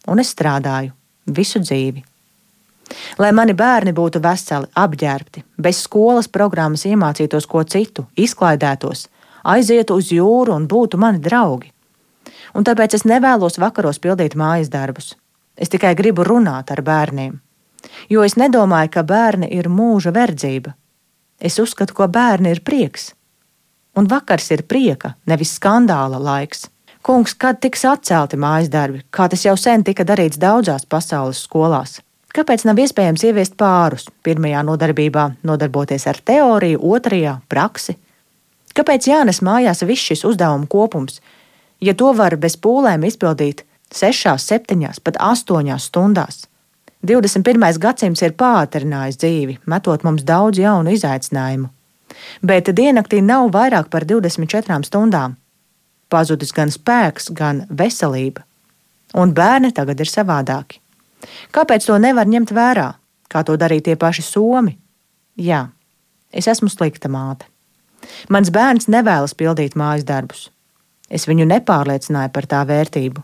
Un es strādāju visu dzīvi. Lai mani bērni būtu veseli, apģērbti, bez skolas programmas iemācītos ko citu, izklaidētos, aizietu uz jūru un būtu mani draugi. Un tāpēc es nevēlos vakaros pildīt mājas darbus. Es tikai gribu runāt ar bērniem. Jo es nedomāju, ka bērni ir mūža verdzība. Es uzskatu, ka bērni ir prieks. Un vakars ir prieka, nevis skandāla laiks. Kungs, kad tiks atcelti mājas darbi, kā tas jau sen tika darīts daudzās pasaules skolās? Kāpēc nav iespējams ieviest pārus? Pirmajā nodarbībā nodarboties ar teoriju, otrajā - praksi. Kāpēc jānes mājās viss šis uzdevumu kopums, ja to var bez pūlēm izpildīt 6, 7, pat 8 stundās? 21. gadsimts ir pātrinājis dzīvi, metot mums daudz jaunu izaicinājumu. Bet diennaktī nav vairāk par 24 stundām. Pazudis gan spēks, gan veselība. Un bērni tagad ir savādāki. Kāpēc to nevar ņemt vērā, kā to darīja tie paši somi? Jā, es esmu slikta māte. Mans bērns nevēlas pildīt mājas darbus. Es viņu nepārliecināju par tā vērtību.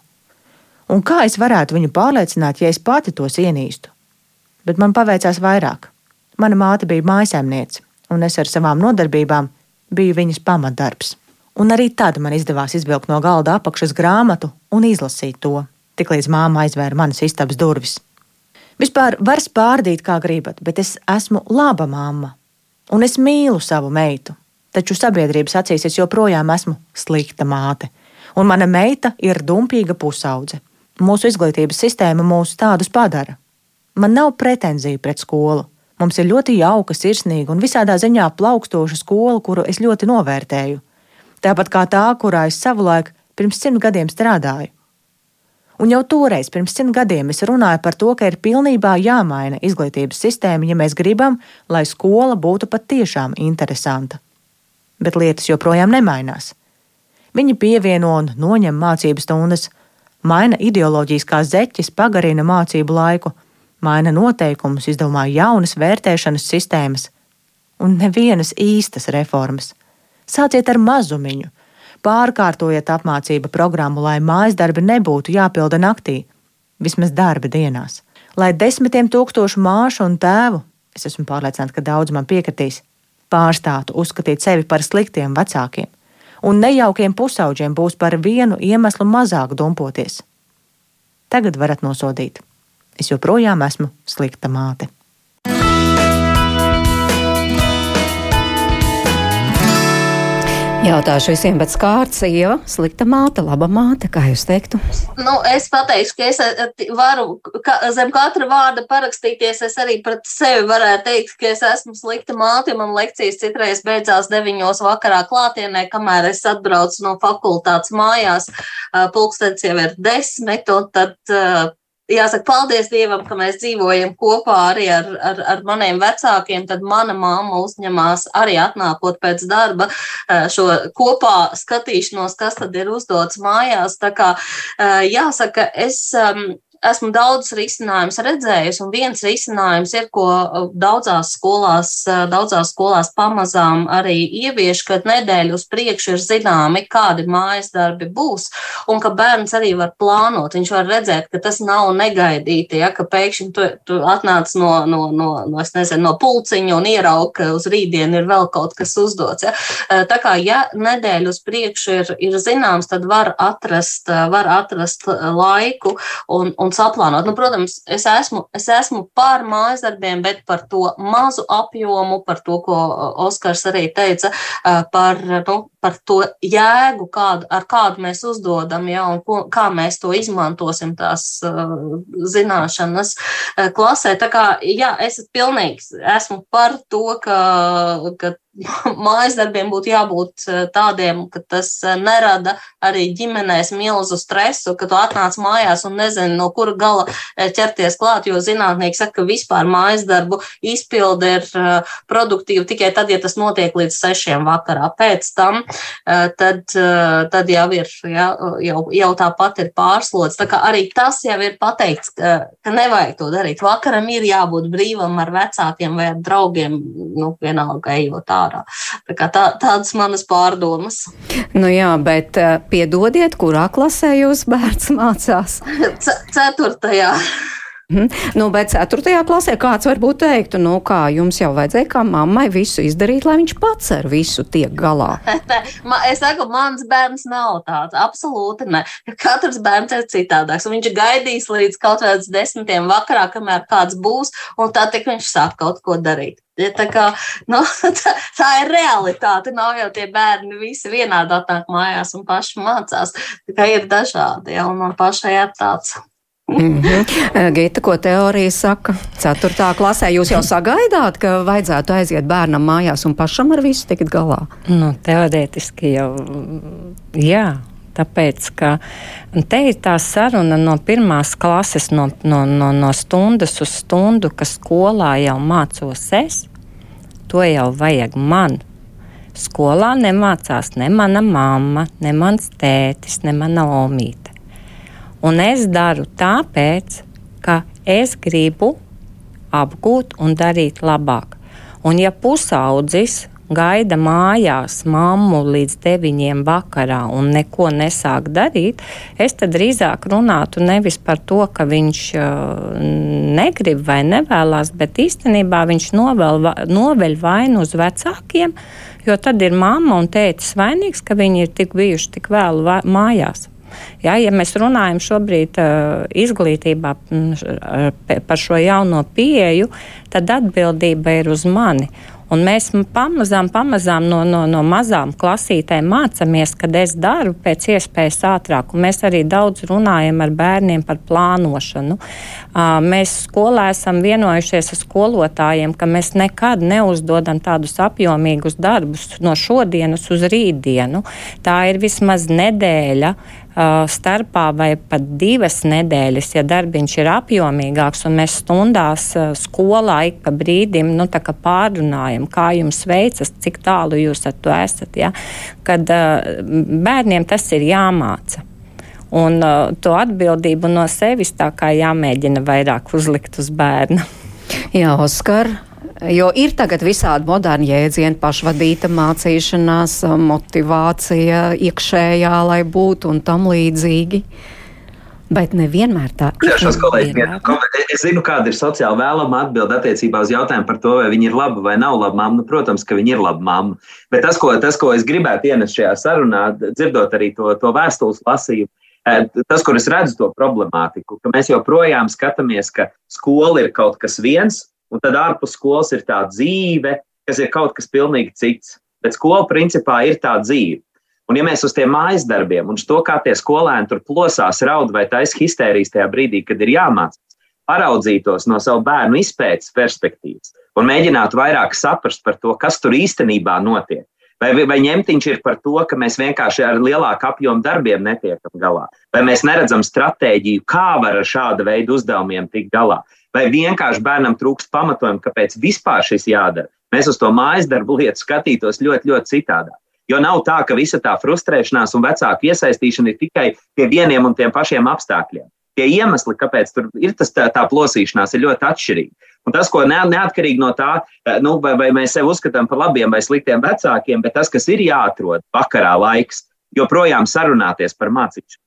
Un kā es varētu viņu pārliecināt, ja es pati tos ienīstu? Bet man paveicās vairāk. Mana māte bija mājasēmniece, un es ar savām nodarbībām biju viņas pamatdarbs. Un arī tad man izdevās izvilkt no galda apakšas grāmatu un izlasīt to tiklīdz māma aizvēra manas istabas durvis. Vispār var spārdīt, kā gribat, bet es esmu laba mamma, un es mīlu savu meitu. Taču sabiedrības acīs es joprojām esmu slikta māte, un mana meita ir dumpīga pusaudze. Mūsu izglītības sistēma mūs tādus padara. Man nav pretenziju pret skolu. Mums ir ļoti jauka, sirsnīga un visādā ziņā plaukstoša skola, kuru es ļoti novērtēju. Tāpat kā tā, kurā es savulaik pirms simt gadiem strādāju. Un jau toreiz, pirms simt gadiem, es runāju par to, ka ir pilnībā jāmaina izglītības sistēma, ja mēs gribam, lai skola būtu patiešām interesanta. Bet lietas joprojām nemainās. Viņi pievieno un noņem mācību stundas, maina ideoloģijas kā zeķis, pagarina mācību laiku, maina noteikumus, izdomā jaunas vērtēšanas sistēmas. Un nevienas īstas reformas. Sāciet ar mazumiņu, Pārkārtojiet apmācību programmu, lai mājas darbi nebūtu jāpilda naktī, vismaz darba dienās. Lai desmitiem tūkstošu māšu un tēvu, es esmu pārliecināta, ka daudz man piekritīs, pārstātu uzskatīt sevi par sliktiem vecākiem, un nejaukiem pusauģiem būs par vienu iemeslu mazāk dumpoties. Tagad varat nosodīt. Es joprojām esmu slikta māte. Jautāšu visiem pēc kārtas, Ieva, slikta māte, laba māte, kā jūs teiktu? Nu, es pateikšu, ka es eh, varu ka, zem katra vārda parakstīties. Es arī pret sevi varētu teikt, ka es esmu slikta māte. Man lekcijas citreiz beidzās deviņos vakarā klātienē, kamēr es atbraucu no fakultātes mājās. Eh, pulkstenis jau ir desmit, un tad eh, jāsaka, paldies Dievam, ka mēs dzīvojam kopā arī ar, ar, ar maniem vecākiem. Tad mana mamma uzņemās arī atnākot pēc darba šo kopā skatīšanos, kas tad ir uzdots mājās. Tā kā jāsaka, es esmu daudz risinājumus redzējusi, un viens risinājums ir, ko uh, daudzās skolās, uh, daudzās skolās pamazām arī ievieš, ka nedēļu uz priekšu ir zināmi, kādi mājas darbi būs, un ka bērns arī var plānot. Viņš var redzēt, ka tas nav negaidīti, ja, ka pēkšņi tu, tu atnāc no, no, no, no, nezinu, no pulciņa un ierauk, ka uz rītdienu ir vēl kaut kas uzdots. Ja. Uh, tā kā, ja nedēļu uz priekšu ir, ir zināms, tad var atrast, var atrast laiku un, un un saplānot. Nu, protams, es esmu, es esmu pār mājas darbiem, bet par to mazu apjomu, par to, ko Oskars arī teica, par, nu, par to jēgu, kādu, ar kādu mēs uzdodam, ja, un ko, kā mēs to izmantosim tās uh, zināšanas klasē. Tā kā, jā, es pilnīgi esmu par to, ka, ka [LAUGHS] mājas darbiem būtu jābūt eh, tādiem, ka tas eh, nerada arī ģimenēs milzu stresu, ka tu atnāc mājās un nezini, no kura gala eh, ķerties klāt, jo zinātnieki saka, ka vispār mājas darbu izpilde ir produktīva tikai tad, ja tas notiek līdz sešiem vakarā. Pēc tam tad, tad jau ir, ja, jau, jau tāpat ir pārslods. Tā kā arī tas jau ir pateikts, ka, ka nevajag to darīt. Vakaram ir jābūt brīvam ar vecākiem vai ar draugiem, nu, vienalga ejot ārā ārā. Tā tā, tādas manas pārdomas. Nu jā, bet uh, piedodiet, kurā klasē jūs bērns mācās? C ceturtajā. Mm. Nu, bet 4. klasē kāds varbūt teiktu, nu kā jums jau vajadzēja kā mammai visu izdarīt, lai viņš pats ar visu tiek galā. [LAUGHS] es saku, mans bērns nav tāds. Absolūti ne. Katrs bērns ir citādāks. Viņš gaidīs līdz kaut kādiem desmitiem vakarā, kamēr kāds būs, un tad viņš sāk kaut ko darīt. Tā, kā, nu, [LAUGHS] tā, tā ir realitāte. Nav jau tie bērni visi vienādi atnāk mājās un paši mācās. Kā ir dažādi, ja, un man pašai ir tāds. Mm -hmm. [LAUGHS] Gita, ko teorija saka? Ceturtā klasē jūs jau sagaidāt, ka vajadzētu aiziet bērnam mājās un pašam ar visu tikt galā? Nu, teorētiski jau jā. Tāpēc, ka te ir tā saruna no pirmās klases, no, no, no, no stundas uz stundu, ka skolā jau mācos es, to jau vajag man. Skolā nemācās ne mana mamma, ne mans tētis, ne mana omīte. Un es daru tāpēc, ka es gribu apgūt un darīt labāk. Un ja pusaudzis gaida mājās mammu līdz deviņiem vakarā un neko nesāk darīt, es tad drīzāk runātu nevis par to, ka viņš uh, negrib vai nevēlas, bet īstenībā viņš novel, noveļ vainu uz vecākiem, jo tad ir mamma un tētis vainīgs, ka viņi ir tik bijuši tik vēlu mājās. Ja, ja mēs runājam šobrīd uh, izglītībā uh, par šo jauno pieeju, tad atbildība ir uz mani. Un mēs pamazām, pamazām no, no, no mazām klasītēm mācāmies, kad es daru pēc iespējas ātrāk. Un mēs arī daudz runājam ar bērniem par plānošanu. Mēs skolā esam vienojušies ar skolotājiem, ka mēs nekad neuzdodam tādus apjomīgus darbus no šodienas uz rītdienu. Tā ir vismaz nedēļa starpā vai pat divas nedēļas, ja darbiņš ir apjomīgāks, un mēs stundās skolā ik pa brīdim nu, pārunājam, kā jums veicas, cik tālu jūs ar to esat. Ja? Kad bērniem tas ir jāmāca. Un uh, to atbildību no sevis tā kā jāmēģina vairāk uzlikt uz bērnu. Jā, Oskar, Jo ir tagad visādi moderni jēdzieni, pašvadīta mācīšanās, motivācija iekšējā, lai būtu un tam līdzīgi. Bet nevienmēr tā ir. Kolēģi, es zinu, kāda ir sociāli vēlama atbilde attiecībā uz jautājumu par to, vai viņi ir laba vai nav laba mamma. Nu, protams, ka viņi ir laba mamma. Bet tas, ko, tas, ko es gribētu ienest šajā sarunā, dzirdot arī to, to vēstules lasījumu, eh, tas, kur es redzu to problemātiku, ka mēs joprojām skatāmies, ka skola ir kaut kas viens, un tad ārpus skolas ir tā dzīve, kas ir kaut kas pilnīgi cits. Bet skola principā ir tā dzīve. Un, ja mēs uz tiem mājas darbiem un to, kā tie skolēni tur plosās, raud vai taisa histērijas tajā brīdī, kad ir jāmācās, paraudzītos no savu bērnu izpētes perspektīvas un mēģinātu vairāk saprast par to, kas tur īstenībā notiek. Vai, vai ņemtiņš ir par to, ka mēs vienkārši ar lielāku apjomu darbiem netiekam galā, vai mēs neredzam stratēģiju, kā var ar šāda veida uzdevumiem tikt galā vai vienkārši bērnam trūkst pamatojumu, kāpēc vispār šis jādara. Mēs uz to mājas darbu lietu skatītos ļoti, ļoti citādi. Jo nav tā, ka visa tā frustrēšanās un vecāku iesaistīšana ir tikai pie vieniem un tiem pašiem apstākļiem. Tie iemesli, kāpēc tur ir tas, tā, tā plosīšanās, ir ļoti atšķirīgi. Un tas, ko ne, neatkarīgi no tā, nu, vai, vai mēs sevi uzskatām par labiem vai sliktiem vecākiem, bet tas, kas ir jāatrod vakarā laiks, joprojām sarunāties par mācīšanu.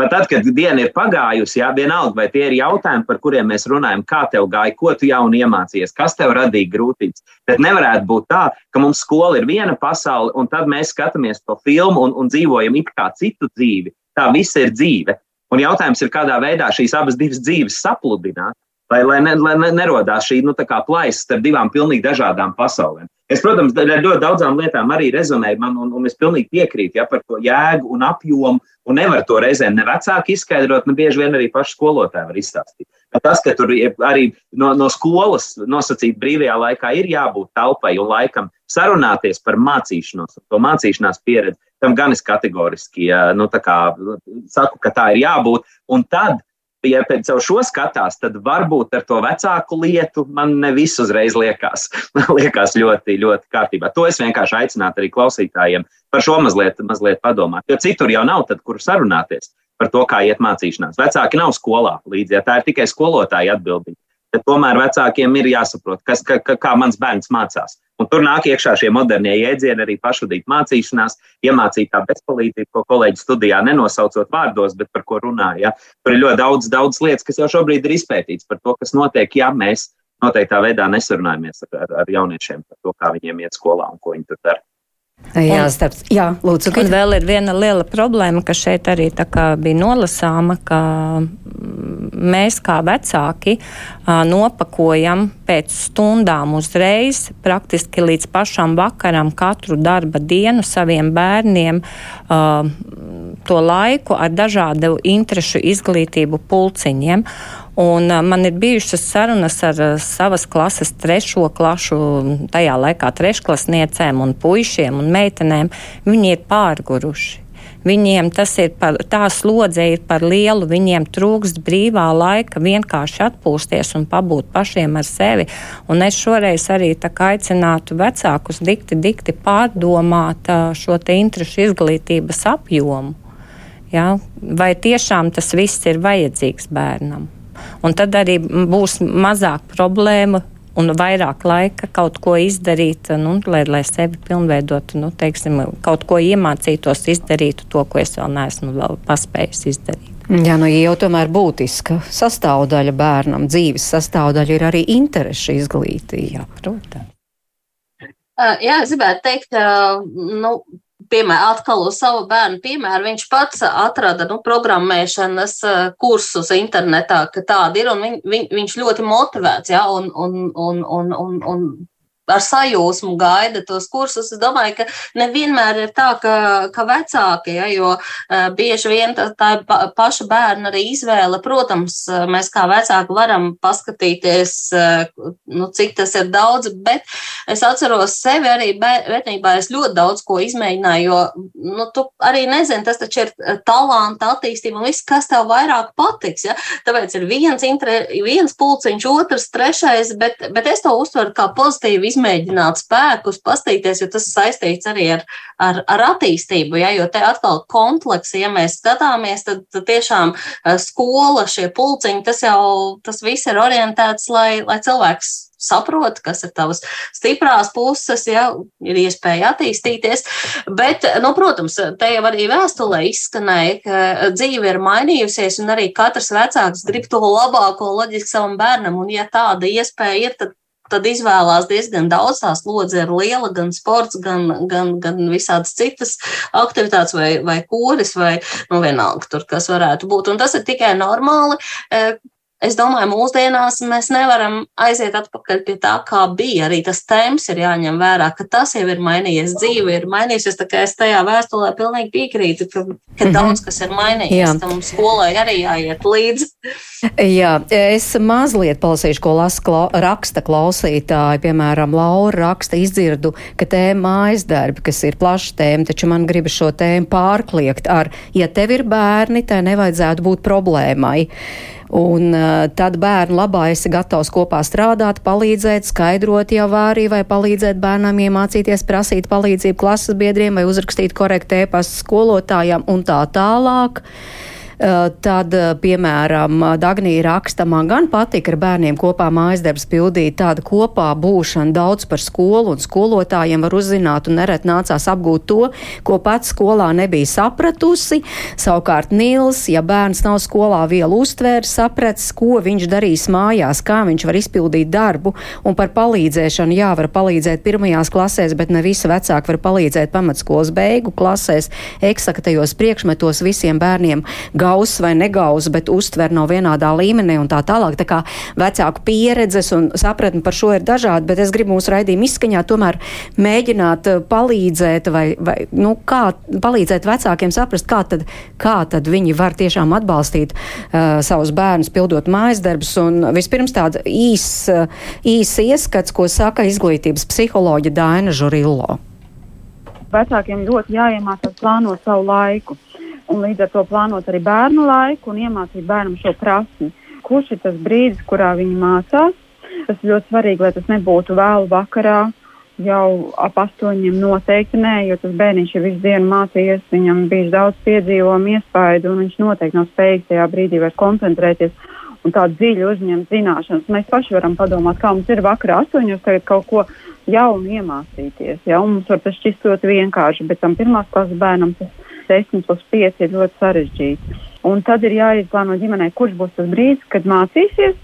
Pat tad, kad diena ir pagājusi, jā, vienalga, vai tie ir jautājumi, par kuriem mēs runājam, kā tev gāja, ko tu jaunu iemācījies, kas tev radīja grūtības. Bet nevarētu būt tā, ka mums skola ir viena pasaule, un tad mēs skatāmies to filmu un, un dzīvojam it kā citu dzīvi. Tā viss ir dzīve. Un jautājums ir, kādā veidā šīs abas dzīves sapludināt, lai, lai, ne, lai nerodās šī nu, plaisa starp divām pilnīgi dažādām pasaulēm. Es, protams, ar ļoti daudzām lietām arī rezonēju, man, un, un es pilnīgi piekrītu ja, par to jēgu un apjomu, un nevar to reizēm ne vecāki izskaidrot, ne bieži vien arī paši skolotāji var izstāstīt. Tas, ka tur arī no, no skolas nosacīt brīvajā laikā ir jābūt telpai un laikam sarunāties par mācīšanos, to mācīšanās pieredzi, tam gan es kategoriski nu, kā, saku, ka tā ir jābūt. Un tad ja pēc šo skatās, tad varbūt ar to vecāku lietu man ne viss uzreiz liekas, [LAUGHS] liekas ļoti, ļoti kārtībā. To es vienkārši aicinātu arī klausītājiem par šo mazliet, mazliet padomāt. Jo citur jau nav, tad, kur sarunāties par to, kā iet mācīšanās. Vecāki nav skolā līdzi, ja tā ir tikai skolotāja atbildība. Tad tomēr vecākiem ir jāsaprot, kas, ka, ka, kā mans bērns mācās. Un tur nāk iekšā šie modernie jēdzieni, arī pašvadīt mācīšanās, iemācīt tā bezpalīdzību, ko kolēģi studijā nenosaucot vārdos, bet par ko runāja. Ja. Tur ir ļoti daudz, daudz lietas, kas jau šobrīd ir izpētīts par to, kas notiek, ja mēs noteiktā veidā nesarunājamies ar, ar, ar jauniešiem par to, kā viņiem iet skolā un ko viņi tur dara. Jā, starp, jā, lūdzu. Un vēl ir viena liela problēma, ka šeit arī bija nolasāma, ka mēs kā vecāki nopakojam pēc stundām uzreiz, praktiski līdz pašam vakaram, katru darba dienu saviem bērniem to laiku ar dažādu interešu izglītību pulciņiem. Un, man ir bijušas sarunas ar savas klases trešo klašu, tajā laikā trešklasniecēm un puišiem un meitenēm. Viņi ir pārguruši. Viņiem tas ir par, tā slodze ir par lielu, viņiem trūkst brīvā laika vienkārši atpūsties un pabūt pašiem ar sevi. Un es šoreiz arī aicinātu vecākus dikti, dikti pārdomāt šo te interešu izglītības apjomu. Ja? Vai tiešām tas viss ir vajadzīgs bērnam? Un tad arī būs mazāk problēmu un vairāk laika kaut ko izdarīt, nu, lai, lai sevi pilnveidotu, nu, teiksim, kaut ko iemācītos, izdarītu to, ko es vēl neesmu vēl paspējis izdarīt. Jā, nu jau tomēr būtiska sastāvdaļa bērnam, dzīves sastāvdaļa ir arī interešu izglītība. Jā, protams. Jā, es gribētu teikt, nu, piemēram, atkal uz savu bērnu piemēru, viņš pats atrada nu, programmēšanas eh, kursus internetā, ka tādi ir, un viņ, viņ, viņš ļoti motivēts, ja, un, un, un, un, un, un ar sajūsmu gaida tos kursus. Es domāju, ka nevienmēr ir tā, ka, ka vecāki, ja, jo uh, bieži vien tā, tā ir pa, paša bērna arī izvēle. Protams, mēs kā vecāki varam paskatīties, uh, nu, cik tas ir daudz, bet es atceros sevi arī bērnībā. Es ļoti daudz ko izmēģināju, jo nu, tu arī nezini, tas taču ir talanta attīstība un viss, kas tev vairāk patiks. Ja? Tāpēc ir viens, intre, viens pulciņš, otrs, trešais, bet, bet es to uztveru kā pozitīvu izmēģinājumu izmēģināt spēkus, pastīties, jo tas saistīts arī ar, ar, ar attīstību. Ja, jo te atkal kompleksi, ja mēs skatāmies, tad, tad tiešām eh, skola, šie pulciņi, tas jau tas viss ir orientēts, lai, lai cilvēks saprot, kas ir tavas stiprās puses, ja ir iespēja attīstīties. Bet, nu, protams, te jau arī vēstulē izskanēja, ka dzīve ir mainījusies, un arī katrs vecāks grib to labāko loģiski savam bērnam, un ja tāda iespēja ir, tad tad izvēlās diezgan daudz. Tā slodze ir liela, gan sports, gan, gan, gan visādas citas aktivitātes, vai, vai kūris, vai nu, vienalga, tur, kas varētu būt. Un tas ir tikai normāli. Es domāju, mūsdienās mēs nevaram aiziet atpakaļ pie tā, kā bija. Arī tas temps ir jāņem vērā, ka tas jau ir mainījies, dzīve ir mainījusies. Tā kā es tajā vēstulē pilnīgi piekrītu, ka, ka mm -hmm. daudz kas ir mainījies. Tam skolai arī jāiet līdzi. Jā, es mazliet palasīšu, ko lasa kla raksta klausītāji. Piemēram, Laura raksta izdzirdu, ka tēma mājas darbi, kas ir plaša tēma, taču man gribas šo tēmu pārkliegt ar, ja tev ir bērni, tai nevajadzētu būt problēmai. Un tad bērnu labā esi gatavs kopā strādāt, palīdzēt, skaidrot jau arī, vai palīdzēt bērnam iemācīties prasīt palīdzību klases biedriem vai uzrakstīt korektu ēpastu skolotājām un tā tālāk. Uh, tad, eh, piemēram, Dagnija raksta, man gan patika ar bērniem kopā mājas darbs pildīt tāda kopā būšana daudz par skolu un skolotājiem var uzzināt un neret nācās apgūt to, ko pats skolā nebija sapratusi. Savukārt Nils, ja bērns nav skolā vielu uztvērs, sapratis, ko viņš darīs mājās, kā viņš var izpildīt darbu un par palīdzēšanu. Jā, var palīdzēt pirmajās klasēs, bet ne visi vecāki var palīdzēt pamatskolas beigu klasēs, eksaktajos priekšmetos visiem bērniem. Gā gauss vai negauss, bet uztver nav vienādā līmenī un tā tālāk. Tā kā vecāku pieredzes un sapratni par šo ir dažādi, bet es gribu mūsu raidījumu izskaņā tomēr mēģināt uh, palīdzēt vai, vai nu, kā palīdzēt vecākiem saprast, kā tad, kā tad viņi var tiešām atbalstīt uh, savus bērnus, pildot mājas darbus. Un vispirms tāds īs, uh, īs ieskats, ko saka izglītības psiholoģa Daina Žurillo. Vecākiem ļoti jāiemācās plānot savu laiku un līdz ar to plānot arī bērnu laiku un iemācīt bērnam šo prasmi. Kurš ir tas brīdis, kurā viņi mācās? Tas ir ļoti svarīgi, lai tas nebūtu vēlu vakarā, jau ap astoņiem noteikti nē, jo tas bērniņš ir visu dienu mācījies, viņam bija daudz piedzīvojumu, iespaidu, un viņš noteikti nav spējīgs tajā brīdī vairs koncentrēties. un tādu dziļu uzņemt zināšanas. Mēs paši varam padomāt, kā mums ir vakarā astoņos tagad kaut ko jaunu iemācīties. Ja? Un mums var tas šķist ļoti vienkārši, bet tam pirmās klases bērnam tas 10 plus 5 ir ļoti sarežģīti. Un tad ir jāizplāno ģimenei, kurš būs tas brīdis, kad mācīsies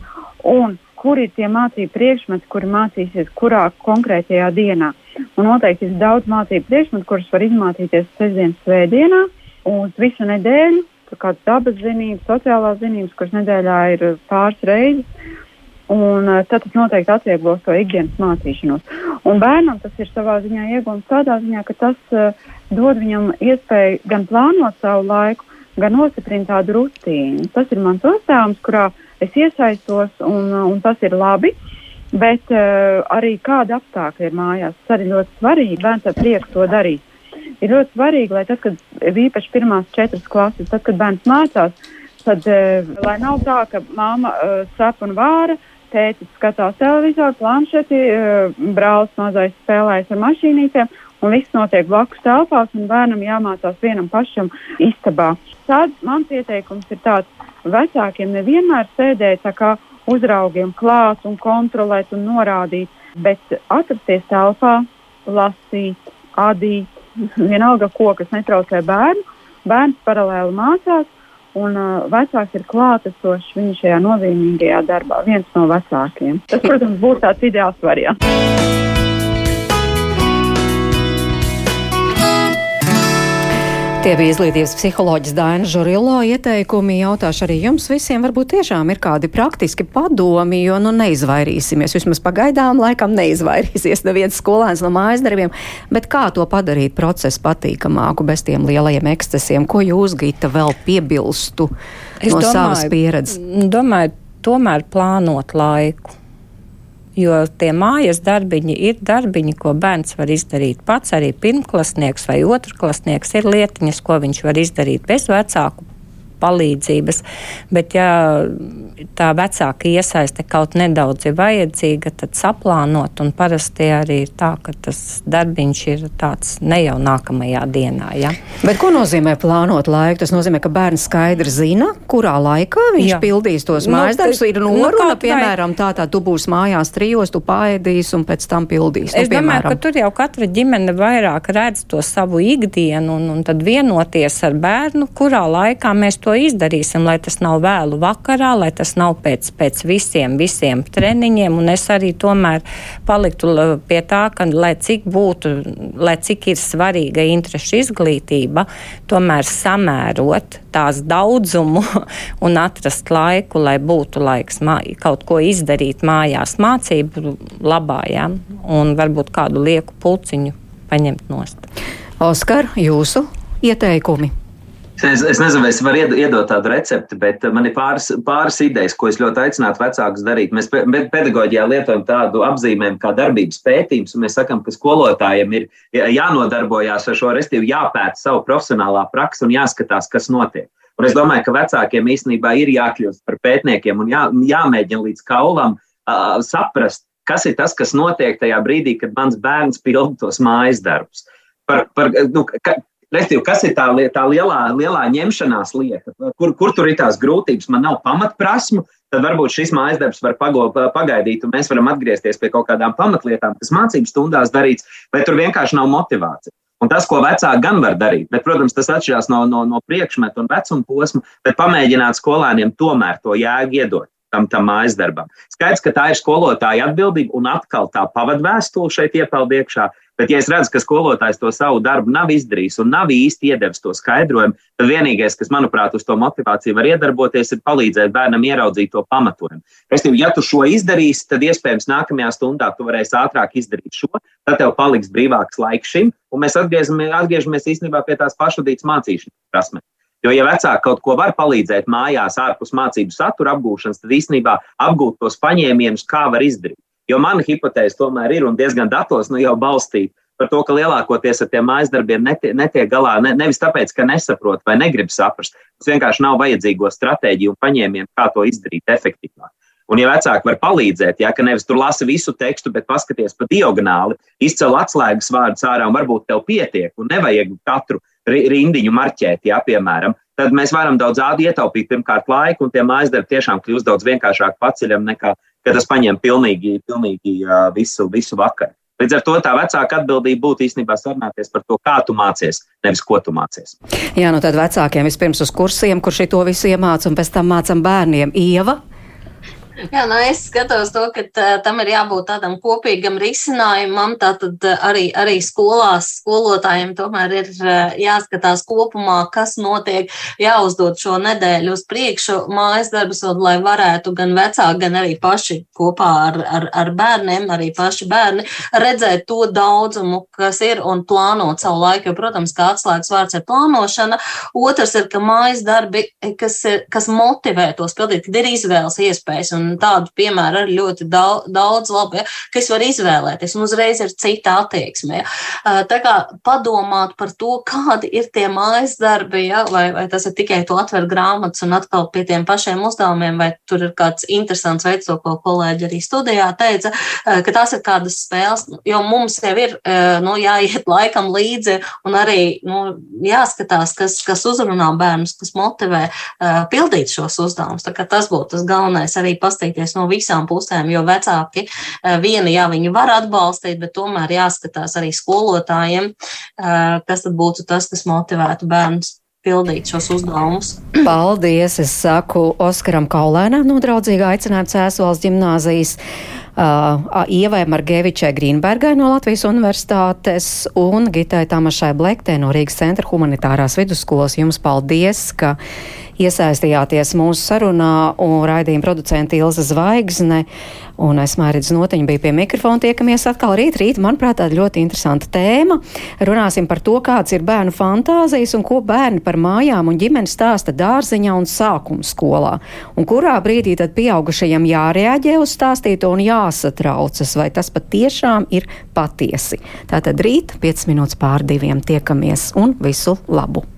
un kur ir tie mācību priekšmeti, kuri mācīsies kurā konkrētajā dienā. Un noteikti ir daudz mācību priekšmetu, kurus var izmācīties sestdienas svētdienā uz visu nedēļu. Kādas dabas zinības, sociālās zinības, kuras nedēļā ir pāris reizes. Un uh, tad tas noteikti atvieglos to ikdienas mācīšanos. Un bērnam tas ir savā ziņā iegūms tādā ziņā, ka tas uh, dod viņam iespēju gan plānot savu laiku, gan nostiprina tādu rutīnu. Tas ir mans uzdevums, kurā es iesaistos, un, uh, un tas ir labi. Bet uh, arī kāda apstākļa ir mājās, tas arī ļoti svarīgi. Bērns ar prieku to darīs. Ir ļoti svarīgi, lai tad, kad īpaši pirmās četras klases, tad, kad bērns mācās, tad uh, lai nav tā, ka māma uh, sap un vāra, tētis skatās televizoru, planšeti, uh, brālis mazais spēlējas ar mašīnītēm, un viss notiek blakus telpās, un bērnam jāmācās vienam pašam istabā. Tad mans ieteikums ir tāds, vecākiem nevienmēr sēdēt tā kā uzraugiem klāt un kontrolēt un norādīt, bet atrasties telpā, lasīt, adīt, vienalga ko, kas netraucē bērnu. Bērns paralēli mācās, un uh, vecāks ir klātesošs viņa šajā nozīmīgajā darbā, viens no vecākiem. Tas, protams, būtu tāds ideāls variants. Tie bija izglītības psiholoģis Daina Žurilo ieteikumi. Jautāšu arī jums visiem, varbūt tiešām ir kādi praktiski padomi, jo nu neizvairīsimies. Vismaz pagaidām laikam neizvairīsies neviens skolēns no mājas darbiem. Bet kā to padarīt procesu patīkamāku bez tiem lielajiem ekscesiem? Ko jūs, Gita, vēl piebilstu es no domāju, savas pieredzes? Domāju, tomēr plānot laiku jo tie mājas darbiņi ir darbiņi, ko bērns var izdarīt pats. Arī pirmklasnieks vai otrklasnieks ir lietiņas, ko viņš var izdarīt bez vecāku palīdzības. Bet, ja tā vecāka iesaiste kaut nedaudz ir vajadzīga, tad saplānot, un parasti arī ir tā, ka tas darbiņš ir tāds ne jau nākamajā dienā. Ja? Bet ko nozīmē plānot laiku? Tas nozīmē, ka bērns skaidri zina, kurā laikā viņš Jā. pildīs tos nu, mājas darbus. Ir noruna, nu, piemēram, tā, tā tu būsi mājās trijos, tu paēdīsi un pēc tam pildīsi. Nu, es nu, domāju, ka tur jau katra ģimene vairāk redz to savu ikdienu un, un tad vienoties ar bērnu, kurā laikā mēs to izdarīsim, lai tas nav vēlu vakarā, lai tas nav pēc, pēc visiem, visiem treniņiem. Un es arī tomēr paliktu pie tā, ka, lai cik būtu, lai cik ir svarīga interešu izglītība, tomēr samērot tās daudzumu [LAUGHS] un atrast laiku, lai būtu laiks mā, kaut ko izdarīt mājās, mācību labā, ja? un varbūt kādu lieku pulciņu paņemt nost. Oskar, jūsu ieteikumi? Es, es nezinu, vai es varu iedot tādu recepti, bet man ir pāris, pāris idejas, ko es ļoti aicinātu vecākus darīt. Mēs pedagoģijā lietojam tādu apzīmējumu kā darbības pētījums, un mēs sakām, ka skolotājiem ir jānodarbojās ar šo, respektīvi jāpēta savu profesionālā praksa un jāskatās, kas notiek. Un es domāju, ka vecākiem īstenībā ir jākļūst par pētniekiem un jā, jāmēģina līdz kaulam uh, saprast, kas ir tas, kas notiek tajā brīdī, kad mans bērns pilda tos mājas darbus. Par, par, nu, ka, Restīvi, kas ir tā, tā lielā, lielā ņemšanās lieta, kur, kur tur ir tās grūtības? Man nav pamatprasmu, tad varbūt šis mājas darbs var pago, pagaidīt, un mēs varam atgriezties pie kaut kādām pamatlietām, kas mācību stundās darīts, vai tur vienkārši nav motivācija. Un tas, ko vecāki gan var darīt, bet, protams, tas atšķirās no, no, no priekšmetu un vecuma posma, bet pamēģināt skolēniem tomēr to jēgu iedot tam, tam mājas darbam. Skaidrs, ka tā ir skolotāja atbildība, un atkal tā pavadvēstule šeit iepeld iekšā. Bet, ja es redzu, ka skolotājs to savu darbu nav izdarījis un nav īsti iedevis to skaidrojumu, tad vienīgais, kas, manuprāt, uz to motivāciju var iedarboties, ir palīdzēt bērnam ieraudzīt to pamatojumu. Respektīvi, ja tu šo izdarīsi, tad iespējams nākamajā stundā tu varēsi ātrāk izdarīt šo, tad tev paliks brīvāks laiks šim, un mēs atgriežamies, atgriežamies īstenībā pie tās pašvadītas mācīšanas prasmes. Jo, ja vecāki kaut ko var palīdzēt mājās, ārpus mācību satura apgūšanas, tad īstenībā apgūt tos paņēmienus, kā var izdarīt. Jo mana hipotēze tomēr ir un diezgan datos nu, jau balstīta par to, ka lielākoties ar tiem mājas darbiem netiek, netiek galā ne, nevis tāpēc, ka nesaprot vai negrib saprast. Tas vienkārši nav vajadzīgo stratēģiju un paņēmienu, kā to izdarīt efektīvāk. Un, ja vecāki var palīdzēt, ja nevis tur lasa visu tekstu, bet paskaties pa diagonāli, izcēl atslēgas vārdus ārā, un varbūt tev pietiek, un nevajag katru rindiņu marķēt, ja, piemēram, tad mēs varam daudz ietaupīt pirmkārt laiku, un tie mājas darbi tiešām kļūst daudz vienkāršāk paceļam nekā, kad tas paņem pilnīgi, pilnīgi visu, visu vakaru. Līdz ar to tā vecāka atbildība būtu īstenībā sarunāties par to, kā tu mācies, nevis ko tu mācies. Jā, nu tad vecākiem vispirms uz kursiem, kur šī to visu iemāca, un pēc tam mācam bērniem. Ieva? Jā, nu es skatos to, ka tā, tam ir jābūt tādam kopīgam risinājumam. Tātad arī, arī skolās skolotājiem tomēr ir jāskatās kopumā, kas notiek, jāuzdod šo nedēļu uz priekšu mājas darbus, lai varētu gan vecāki, gan arī paši kopā ar, ar, ar bērniem, arī paši bērni redzēt to daudzumu, kas ir un plānot savu laiku. Jo, protams, kā atslēgas vārds ir plānošana. Otrs ir, ka mājas darbi, kas, ir, kas motivē tos pildīt, kad ir izvēles iespējas. Un un tādu piemēru arī ļoti daudz, daudz labi, ja, ka es varu izvēlēties, un uzreiz ir cita attieksme. Ja. Tā kā padomāt par to, kādi ir tie mājas darbi, ja, vai, vai tas ir tikai to atver grāmatas un atkal pie tiem pašiem uzdevumiem, vai tur ir kāds interesants veids, to, ko kolēģi arī studijā teica, ka tās ir kādas spēles, jo mums jau ir nu, jāiet laikam līdzi un arī nu, jāskatās, kas, kas uzrunā bērnus, kas motivē pildīt šos uzdevumus. Tas būtu tas galvenais arī pastāstīt paskatīties no visām pusēm, jo vecāki eh, vieni, jā, viņi var atbalstīt, bet tomēr jāskatās arī skolotājiem, eh, kas tad būtu tas, kas motivētu bērnus pildīt šos uzdevumus. [CLEARS THROAT] Paldies! Es saku Oskaram Kaulēnam no draudzīga aicinājuma Cēsvalsts ģimnāzijas. Uh, Ievai Margevičai Grīnbergai no Latvijas Universitātes un Gitai Tamašai Blektē no Rīgas centra humanitārās vidusskolas. Jums paldies, ka iesaistījāties mūsu sarunā, un raidījuma producenta Ilza Zvaigzne un es Mērķis Notiņa biju pie mikrofona. Tiekamies atkal rīt, rīt, manuprāt, tāda ļoti interesanta tēma. Runāsim par to, kāds ir bērnu fantāzijas un ko bērni par mājām un ģimeni stāsta dārziņā un sākuma skolā. Un kurā brīdī tad pieaugušajiem jārēģē uz stāstīto un jāsatraucas, vai tas patiešām ir patiesi. Tātad rīt, 5 minūtes pār diviem, tiekamies un visu labu!